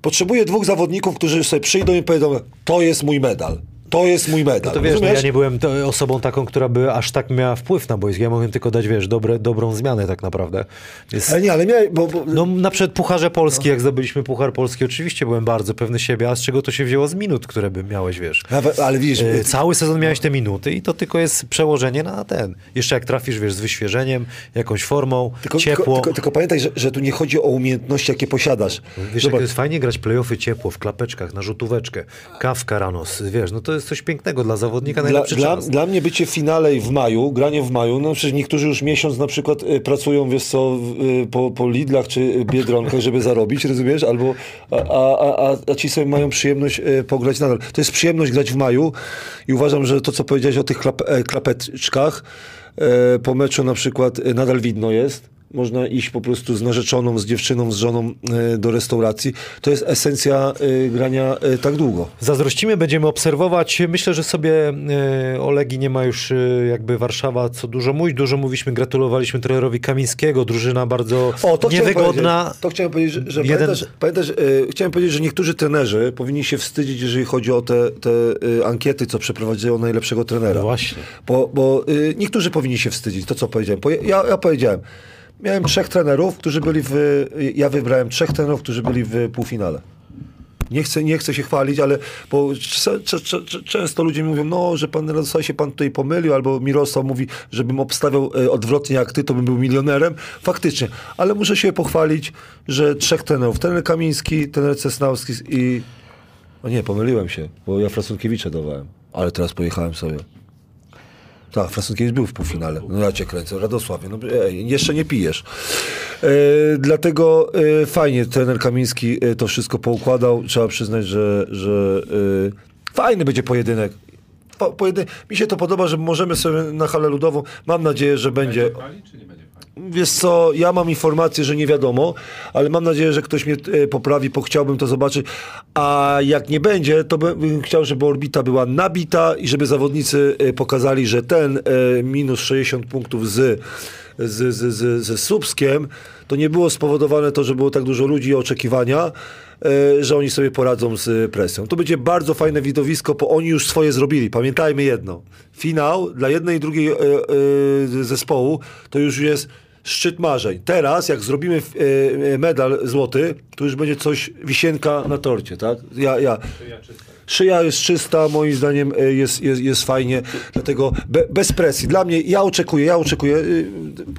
Potrzebuję dwóch zawodników, którzy sobie przyjdą i powiedzą, to jest mój medal. To jest mój medal.
No to wiesz, no ja nie byłem osobą taką, która by aż tak miała wpływ na boisko. Ja mogłem tylko dać, wiesz, dobre, dobrą zmianę tak naprawdę. Więc,
Ale nie, ale miałem, bo, bo
no na przykład Pucharze Polski, jak zdobyliśmy Puchar Polski, oczywiście byłem bardzo pewny siebie, a z czego to się wzięło z minut, które by miałeś, wiesz.
ale, ale widzisz,
E, Cały sezon miałeś te minuty i to tylko jest przełożenie na ten. Jeszcze jak trafisz, wiesz, z wyświeżeniem, jakąś formą,
tylko,
ciepło.
tylko, tylko, tylko pamiętaj, że, że tu nie chodzi o umiejętności, jakie posiadasz.
Wiesz, jak to jest fajnie grać playoffy ciepło, w klapeczkach, na rzutóweczkę, kawka rano, wiesz, no to jest jest coś pięknego dla zawodnika,
Dla,
najlepszy
dla, dla mnie bycie w finale w maju, granie w maju, no przecież niektórzy już miesiąc na przykład y, pracują, wiesz co, y, po, po Lidlach czy Biedronkach, żeby zarobić, rozumiesz? Albo, a, a, a, a ci sobie mają przyjemność y, pograć nadal. To jest przyjemność grać w maju i uważam, że to, co powiedziałeś o tych klap, e, klapeczkach, e, po meczu na przykład nadal widno jest. Można iść po prostu z narzeczoną, z dziewczyną, z żoną e, do restauracji. To jest esencja e, grania e, tak długo.
Zazdrościmy, będziemy obserwować. Myślę, że sobie Olegi nie ma już jakby Warszawa co dużo mówić. Dużo mówiliśmy, gratulowaliśmy trenerowi Kamińskiego. Drużyna bardzo
O, to chciałem
niewygodna.
powiedzieć. To chciałem powiedzieć, że, że
Jeden-
pamiętasz, pamiętasz chciałem powiedzieć, że niektórzy trenerzy powinni się wstydzić, jeżeli chodzi o te, te ankiety, co przeprowadzają najlepszego trenera.
No właśnie.
Bo, bo niektórzy powinni się wstydzić, to co powiedziałem. Ja, ja powiedziałem, miałem trzech trenerów, którzy byli w... Ja wybrałem trzech trenerów, którzy byli w półfinale. Nie chcę, nie chcę się chwalić, ale bo często ludzie mówią, no, że pan Radosław się pan tutaj pomylił, albo Mirosław mówi, żebym obstawiał e, odwrotnie jak ty, to bym był milionerem. Faktycznie, ale muszę się pochwalić, że trzech trenerów, trener Kamiński, trener Cesnawski i... O nie, pomyliłem się, bo ja Frasunkiewicza dawałem, ale teraz pojechałem sobie. Tak, Frasunkiewicz był w półfinale. No ja cię kręcę. Radosławie, no ej, jeszcze nie pijesz. E, dlatego e, fajnie trener Kamiński e, to wszystko poukładał. Trzeba przyznać, że, że e, fajny będzie pojedynek. Po, Mi się to podoba, że możemy sobie na halę ludową. Mam nadzieję, że będzie.
Będzie
Wiesz co, ja mam informację, że nie wiadomo, ale mam nadzieję, że ktoś mnie e, poprawi, bo chciałbym to zobaczyć. A jak nie będzie, to bym chciał, żeby orbita była nabita i żeby zawodnicy e, pokazali, że ten e, minus 60 punktów z, z, z, z, ze Słupskiem, to nie było spowodowane to, że było tak dużo ludzi i oczekiwania, że oni sobie poradzą z presją. To będzie bardzo fajne widowisko, bo oni już swoje zrobili. Pamiętajmy jedno. Finał dla jednej i drugiej zespołu to już jest szczyt marzeń. Teraz, jak zrobimy e, e, medal złoty, to już będzie coś, wisienka na torcie, tak? Ja, ja.
Szyja czysta.
Szyja jest czysta, moim zdaniem e, jest, jest, jest fajnie, dlatego be, bez presji. Dla mnie, ja oczekuję, ja oczekuję,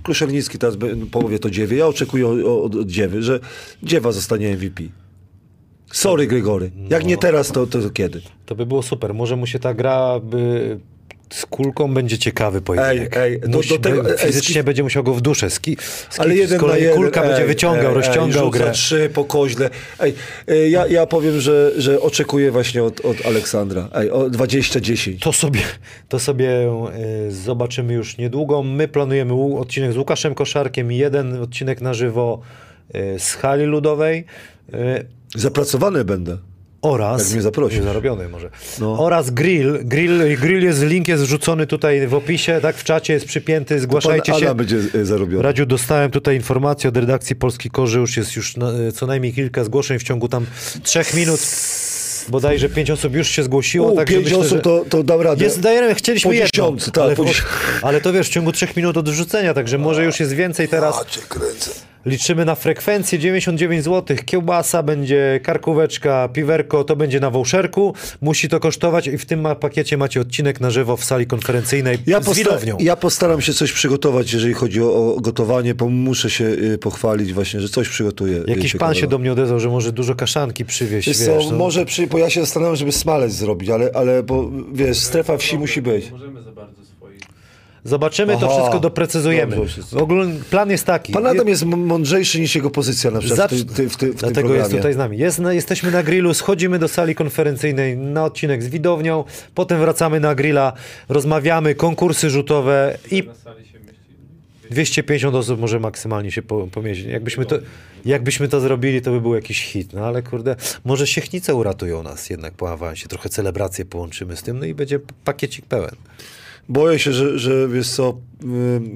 Kluszernicki teraz powie to Dziewie, ja oczekuję od, od Dziewy, że Dziewa zostanie MVP. Sorry, Gregory. Jak nie teraz, to, to, to kiedy?
To by było super. Może mu się ta gra by... z kulką będzie ciekawy pojedynek.
Ej, ej, do-
Musi,
do tego- ej,
fizycznie
ski-
będzie musiał go w duszę. Ski, ski,
Ale jeden
z kolei
jeden.
kulka będzie
ej,
wyciągał,
ej,
rozciągał
ej,
grę.
trzy po koźle. Ej, ej, ja, ja powiem, że, że oczekuję właśnie od, od Aleksandra. Ej, o 20-10.
To sobie, to sobie e, zobaczymy już niedługo. My planujemy odcinek z Łukaszem Koszarkiem i jeden odcinek na żywo e, z hali ludowej. e,
Zapracowany będę.
Oraz.
Jak mnie zaprosisz.
Zarobiony może.
No.
Oraz grill. grill. Grill jest, link jest wrzucony tutaj w opisie, tak? W czacie jest przypięty. Zgłaszajcie się.
Będzie e, zarobiony.
Radziu, dostałem tutaj informację od redakcji Polski Korzy, już jest już na, e, co najmniej kilka zgłoszeń w ciągu tam trzech minut. Bodajże pięć osób już się zgłosiło.
U,
także
pięć
myślę,
osób to, to dam radę.
Jest, dajemy, chcieliśmy
Po
jedno,
tak,
ale,
po
ale to wiesz, w ciągu trzech minut od wrzucenia, także może już jest więcej teraz.
A cię kręcę.
Liczymy na frekwencję 99 zł. Kiełbasa będzie, karkóweczka, piwerko, to będzie na wąszerku. Musi to kosztować i w tym pakiecie macie odcinek na żywo w sali konferencyjnej
Ja,
z widownią.
ja postaram się coś przygotować, jeżeli chodzi o, o gotowanie, bo muszę się y, pochwalić właśnie, że coś przygotuję. y,
Jakiś pan się do mnie odezwał, że może dużo kaszanki przywieźć,
Wiesz
wiesz.
co,
no.
może przy, bo ja się zastanawiam, żeby smalec zrobić, ale, ale bo wiesz, strefa wsi musi być.
Możemy.
Zobaczymy, to
Aha.
wszystko doprecyzujemy. W ogóle plan jest taki.
Pan Adam jest mądrzejszy niż jego pozycja na przykład w,
Zacz-
ty, ty, w, ty, w tym
Dlatego jest tutaj z nami. Jest, na- jesteśmy na grillu, schodzimy do sali konferencyjnej na odcinek z widownią, potem wracamy na grilla, rozmawiamy, konkursy rzutowe i
Na sali się mieści.
250 osób może maksymalnie się po, pomieścić. Jakbyśmy to, jakbyśmy to zrobili, to by był jakiś hit. No ale kurde, może Siechnice uratują nas jednak po awansie. Trochę celebrację połączymy z tym, no i będzie pakiecik pełen.
Boję się, że, że wiesz co,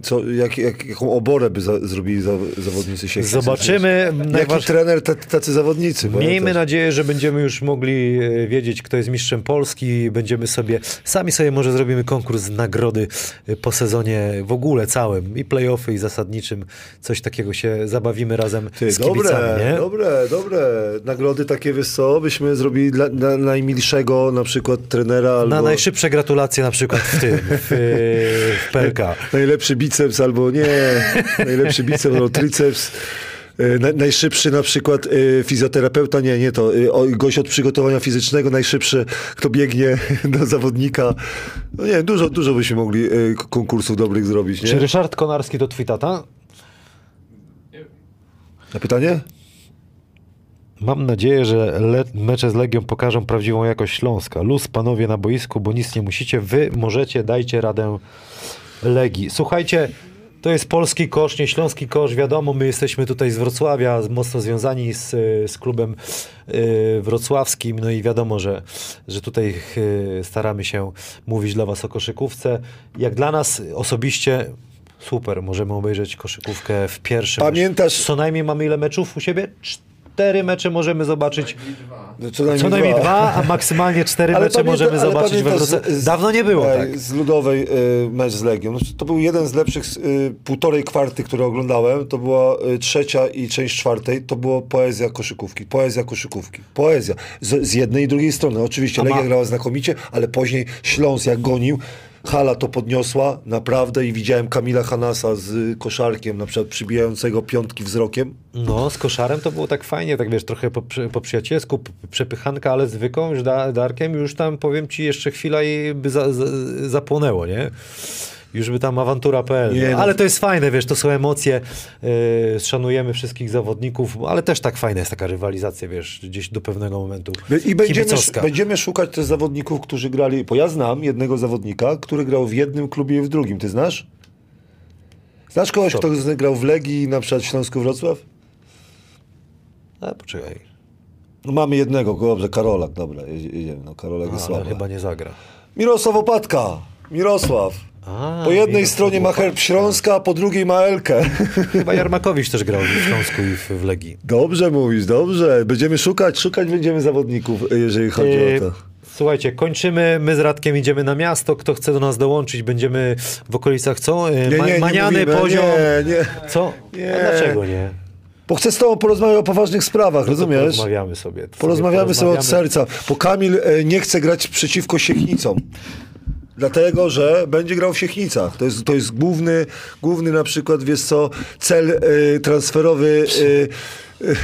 co jak, jak, jaką oborę by za, zrobili za, zawodnicy się.
Zobaczymy.
Jaki
Najważ...
trener, tacy, zawodnicy.
Miejmy
pamiętasz?
nadzieję, że będziemy już mogli e, wiedzieć, kto jest mistrzem Polski. Będziemy sobie, sami sobie może zrobimy konkurs nagrody e, po sezonie w ogóle całym. I playoffy, i zasadniczym. Coś takiego się zabawimy razem
Ty,
z kibicami,
dobre,
nie?
dobre, dobre. Nagrody takie, wiesz co, byśmy zrobili dla, dla najmilszego na przykład trenera albo
Na najszybsze gratulacje na przykład w tym, w, e, w PLK. <laughs>
najlepszy biceps albo nie, najlepszy biceps albo triceps. Y, na, najszybszy na przykład y, fizjoterapeuta, nie, nie to, y, gość od przygotowania fizycznego, najszybszy, kto biegnie <laughs> do zawodnika. No nie, dużo, dużo byśmy mogli y, konkursów dobrych zrobić,
Czy
nie?
Ryszard Konarski to twój tata?
Na pytanie?
Mam nadzieję, że mecze z Legią pokażą prawdziwą jakość Śląska. Luz panowie na boisku, bo nic nie musicie. Wy możecie, dajcie radę Legii. Słuchajcie, to jest polski kosz, nie śląski kosz. Wiadomo, my jesteśmy tutaj z Wrocławia, mocno związani z, z klubem y, wrocławskim. No i wiadomo, że, że tutaj y, staramy się mówić dla was o koszykówce. Jak dla nas osobiście super, możemy obejrzeć koszykówkę w pierwszym.
Pamiętasz-
Co najmniej mamy ile meczów u siebie? Cztery mecze możemy zobaczyć.
No,
Co najmniej dwa, a maksymalnie cztery mecze
pamięta-
możemy
ale
zobaczyć we Wrocławiu. Dawno nie było tak.
Z Ludowej y, mecz z Legią. No, to był jeden z lepszych y, półtorej kwarty, które oglądałem. To była y, trzecia i część czwartej. To było poezja koszykówki. Poezja koszykówki. Poezja. Z, z jednej i drugiej strony. Oczywiście Legia grała znakomicie, ale później Śląsk jak gonił. Hala to podniosła, naprawdę, i widziałem Kamila Hanasa z koszarkiem, na przykład przybijającego piątki wzrokiem.
No, z koszarem to było tak fajnie, tak wiesz, trochę po, po przyjacielsku, przepychanka, ale zwykłą, już da, Darkiem, już tam powiem ci, jeszcze chwila i by za, za, zapłonęło, nie? Już by tam awantura.pl.
Nie, no.
Ale to jest fajne, wiesz, to są emocje. Yy, szanujemy wszystkich zawodników, ale też tak fajna jest taka rywalizacja, wiesz, gdzieś do pewnego momentu.
I będziemy, będziemy szukać też zawodników, którzy grali, bo ja znam jednego zawodnika, który grał w jednym klubie i w drugim. Ty znasz? Znasz kogoś,
Kto?
kto grał w Legii, na przykład w Śląsku Wrocław?
A, poczekaj.
No mamy jednego, dobrze, Karolak, dobra, jedzie- jedziemy, no Karolak jest słaby.
chyba nie zagra.
Mirosław Opatka, Mirosław.
A,
Po jednej stronie ma herb Śląska, a po drugiej ma Elkę. <laughs>
Chyba Jarmakowicz też grał w Śląsku i w, w Legii.
Dobrze mówisz, dobrze. Będziemy szukać, szukać będziemy zawodników, jeżeli chodzi
Yy,
o to.
Słuchajcie, kończymy. My z Radkiem idziemy na miasto. Kto chce do nas dołączyć, będziemy w okolicach co? Yy, Ma- Maniany,
mówimy,
poziom.
Nie, nie.
Co?
Nie.
A dlaczego nie?
Bo chcę z tobą porozmawiać o poważnych sprawach, rozumiesz?
Porozmawiamy sobie.
Porozmawiamy sobie od serca, bo Kamil e, nie chce grać przeciwko Siechnicom. Dlatego, że będzie grał w Siechnicach. To jest, to jest główny, główny na przykład, wiesz co, cel e, transferowy e, e,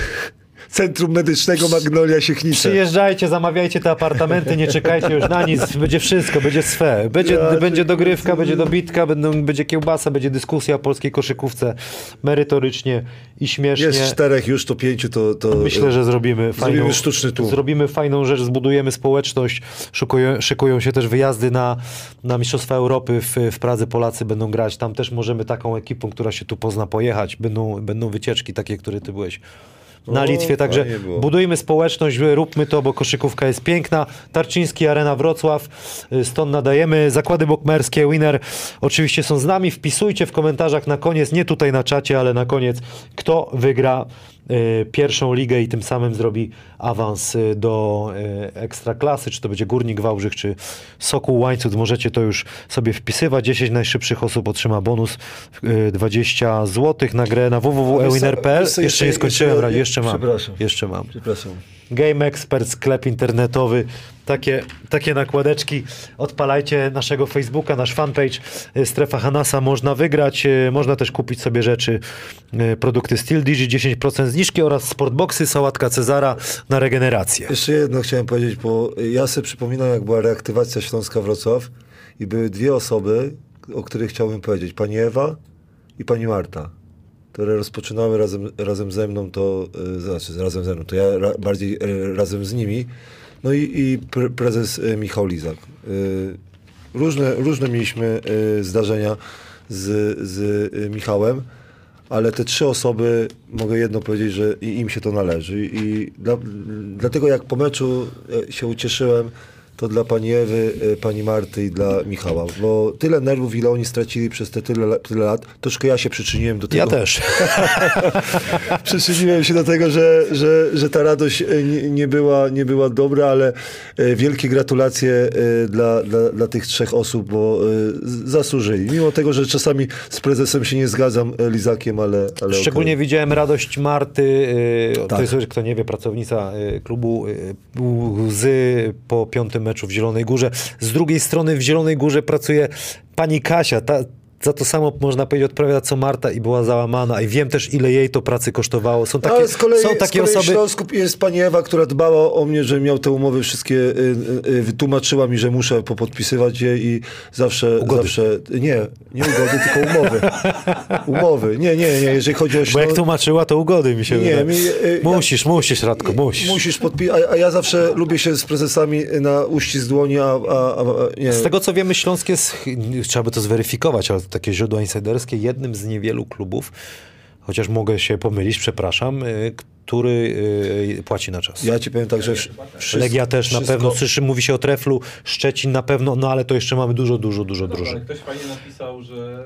Centrum Medycznego Magnolia Siechnice.
Przyjeżdżajcie, zamawiajcie te apartamenty, nie czekajcie już na nic, będzie wszystko, będzie swe. Będzie,
Ja
będzie dogrywka, będzie dobitka, będą, będzie kiełbasa, będzie dyskusja o polskiej koszykówce merytorycznie i śmiesznie.
Jest czterech już, to pięciu, to... to
Myślę, że zrobimy fajną,
Zrobimy sztuczny tłum.
zrobimy fajną rzecz, zbudujemy społeczność, szykują, szykują się też wyjazdy na, na Mistrzostwa Europy w, w Pradze, Polacy będą grać, tam też możemy taką ekipą, która się tu pozna pojechać, będą, będą wycieczki takie, które ty byłeś na Litwie, także budujmy społeczność, róbmy to, bo koszykówka jest piękna. Tarczyński, Arena Wrocław, y, stąd nadajemy. Zakłady bokmerskie, Winner oczywiście są z nami. Wpisujcie w komentarzach na koniec, nie tutaj na czacie, ale na koniec, kto wygra pierwszą ligę i tym samym zrobi awans y, do y, ekstraklasy, czy to będzie Górnik Wałbrzych, czy Sokół Łańcut. Możecie to już sobie wpisywać. 10 najszybszych osób otrzyma bonus y, 20 zł na grę na
co,
Jeszcze nie skończyłem,
jeszcze
mam.
Przepraszam.
Jeszcze mam.
Przepraszam.
Game Expert, sklep internetowy. Takie, takie nakładeczki. Odpalajcie naszego Facebooka, nasz fanpage y, Strefa Hanasa. Można wygrać, y, można też kupić sobie rzeczy, y, produkty Steel Digi, 10% zniżki oraz sportboxy, sałatka Cezara na regenerację.
Jeszcze jedno chciałem powiedzieć, bo ja sobie przypominam, jak była reaktywacja Śląska Wrocław i były dwie osoby, o których chciałbym powiedzieć. Pani Ewa i pani Marta, które rozpoczynały razem, razem ze mną to, y, znaczy razem ze mną, to ja ra, bardziej y, razem z nimi. No i, i pre, prezes y, Michał Lizak. Różne, różne mieliśmy zdarzenia z, z Michałem. Ale te trzy osoby, mogę jedno powiedzieć, że im się to należy. I dla, dlatego jak po meczu e, się ucieszyłem, to dla pani Ewy, e, pani Marty i dla Michała. Bo tyle nerwów, ile oni stracili przez te tyle, tyle lat, troszkę ja się przyczyniłem do tego.
Ja też. <laughs>
Przyczyniłem się do tego, że, że, że ta radość e, nie, nie, była, nie była dobra, ale e, wielkie gratulacje dla, dla, dla tych trzech osób, bo zasłużyli. Mimo tego, że czasami z prezesem się nie zgadzam, Lizakiem, ale, ale
Szczególnie
okej.
widziałem radość Marty, y, to
Tak.
jest, kto nie wie, pracownica klubu Łzy po piątym meczu w Zielonej Górze. Z drugiej strony w Zielonej Górze pracuje pani Kasia, ta, za to samo można powiedzieć odpowiada co Marta i była załamana i wiem też ile jej to pracy kosztowało. Są takie,
Ale z kolei,
są
z
takie
kolei w
osoby...
Śląsku jest pani Ewa, która dbała o mnie, że miał te umowy wszystkie, y, y, y, wytłumaczyła mi, że muszę popodpisywać je i zawsze,
Ugody.
zawsze, nie, nie ugody, tylko umowy. <laughs> Umowy, nie, nie, nie, jeżeli chodzi o
Bo jak
Śląsk,
tłumaczyła, to ugody mi się
Nie,
wydaje.
mi, y,
Musisz, musisz, Radko, musisz.
musisz podpisać, a, a ja zawsze lubię się z prezesami na uścisk dłoni, a, a, a nie.
Z tego co wiemy, Śląsk jest, trzeba by to zweryfikować, ale takie źródła insiderskie, jednym z niewielu klubów, chociaż mogę się pomylić, przepraszam, y, który y, płaci na czas.
Ja ci powiem tak, że wsz- wszystko,
Legia też na
wszystko-
pewno, słyszy, mówi się o Treflu, Szczecin na pewno, no ale to jeszcze mamy dużo, dużo, dużo
ale
drużyn.
ktoś fajnie napisał, że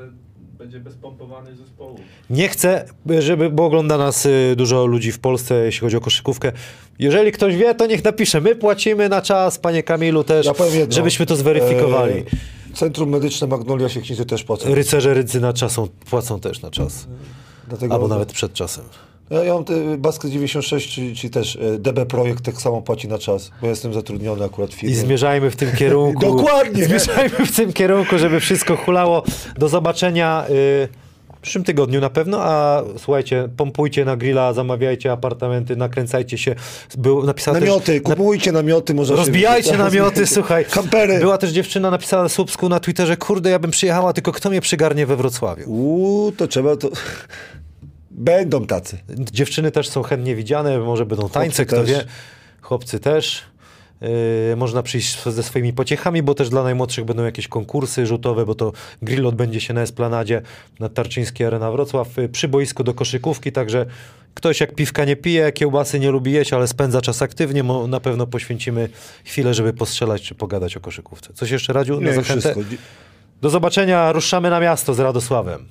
będzie bez pompowanych zespołów.
Nie chcę, żeby, bo ogląda nas y, dużo ludzi w Polsce, jeśli chodzi o koszykówkę. Jeżeli ktoś wie, to niech napisze. My płacimy na czas, panie Kamilu też,
Ja
żebyśmy to zweryfikowali.
E, Centrum Medyczne Magnolia Siechnicy też płacą.
Rycerze rydzy na czas są, płacą też na czas.
Dlatego
Albo nawet przed czasem.
Ja, ja mam te Basket 96, czyli, czyli też e, DB Projekt tak samo płaci na czas, bo jestem zatrudniony akurat w
I
firmie.
zmierzajmy w tym <laughs> kierunku.
Dokładnie.
Zmierzajmy w tym kierunku, żeby wszystko hulało. Do zobaczenia y, przyszłym tygodniu na pewno, a słuchajcie, pompujcie na grilla, zamawiajcie apartamenty, nakręcajcie się. Był, napisała
Namioty,
też, na,
kupujcie namioty, może
Rozbijajcie namioty, <laughs> słuchaj.
Kampery.
Była też dziewczyna, napisała na Słupsku na Twitterze, kurde, ja bym przyjechała, tylko kto mnie przygarnie we Wrocławiu?
Uuu, to trzeba to... Będą tacy.
Dziewczyny też są chętnie widziane, może będą tańce, kto
też.
wie. Chłopcy też. Yy, można przyjść ze swoimi pociechami, bo też dla najmłodszych będą jakieś konkursy rzutowe, bo to grill odbędzie się na Esplanadzie na Tarczyńskiej Arena Wrocław yy, przy boisku do koszykówki, także ktoś jak piwka nie pije, kiełbasy nie lubi jeść, ale spędza czas aktywnie, na pewno poświęcimy chwilę, żeby postrzelać czy pogadać o koszykówce. Coś jeszcze, Radziu, na
Nie,
zachętę?
wszystko.
Do zobaczenia, ruszamy na miasto z Radosławem.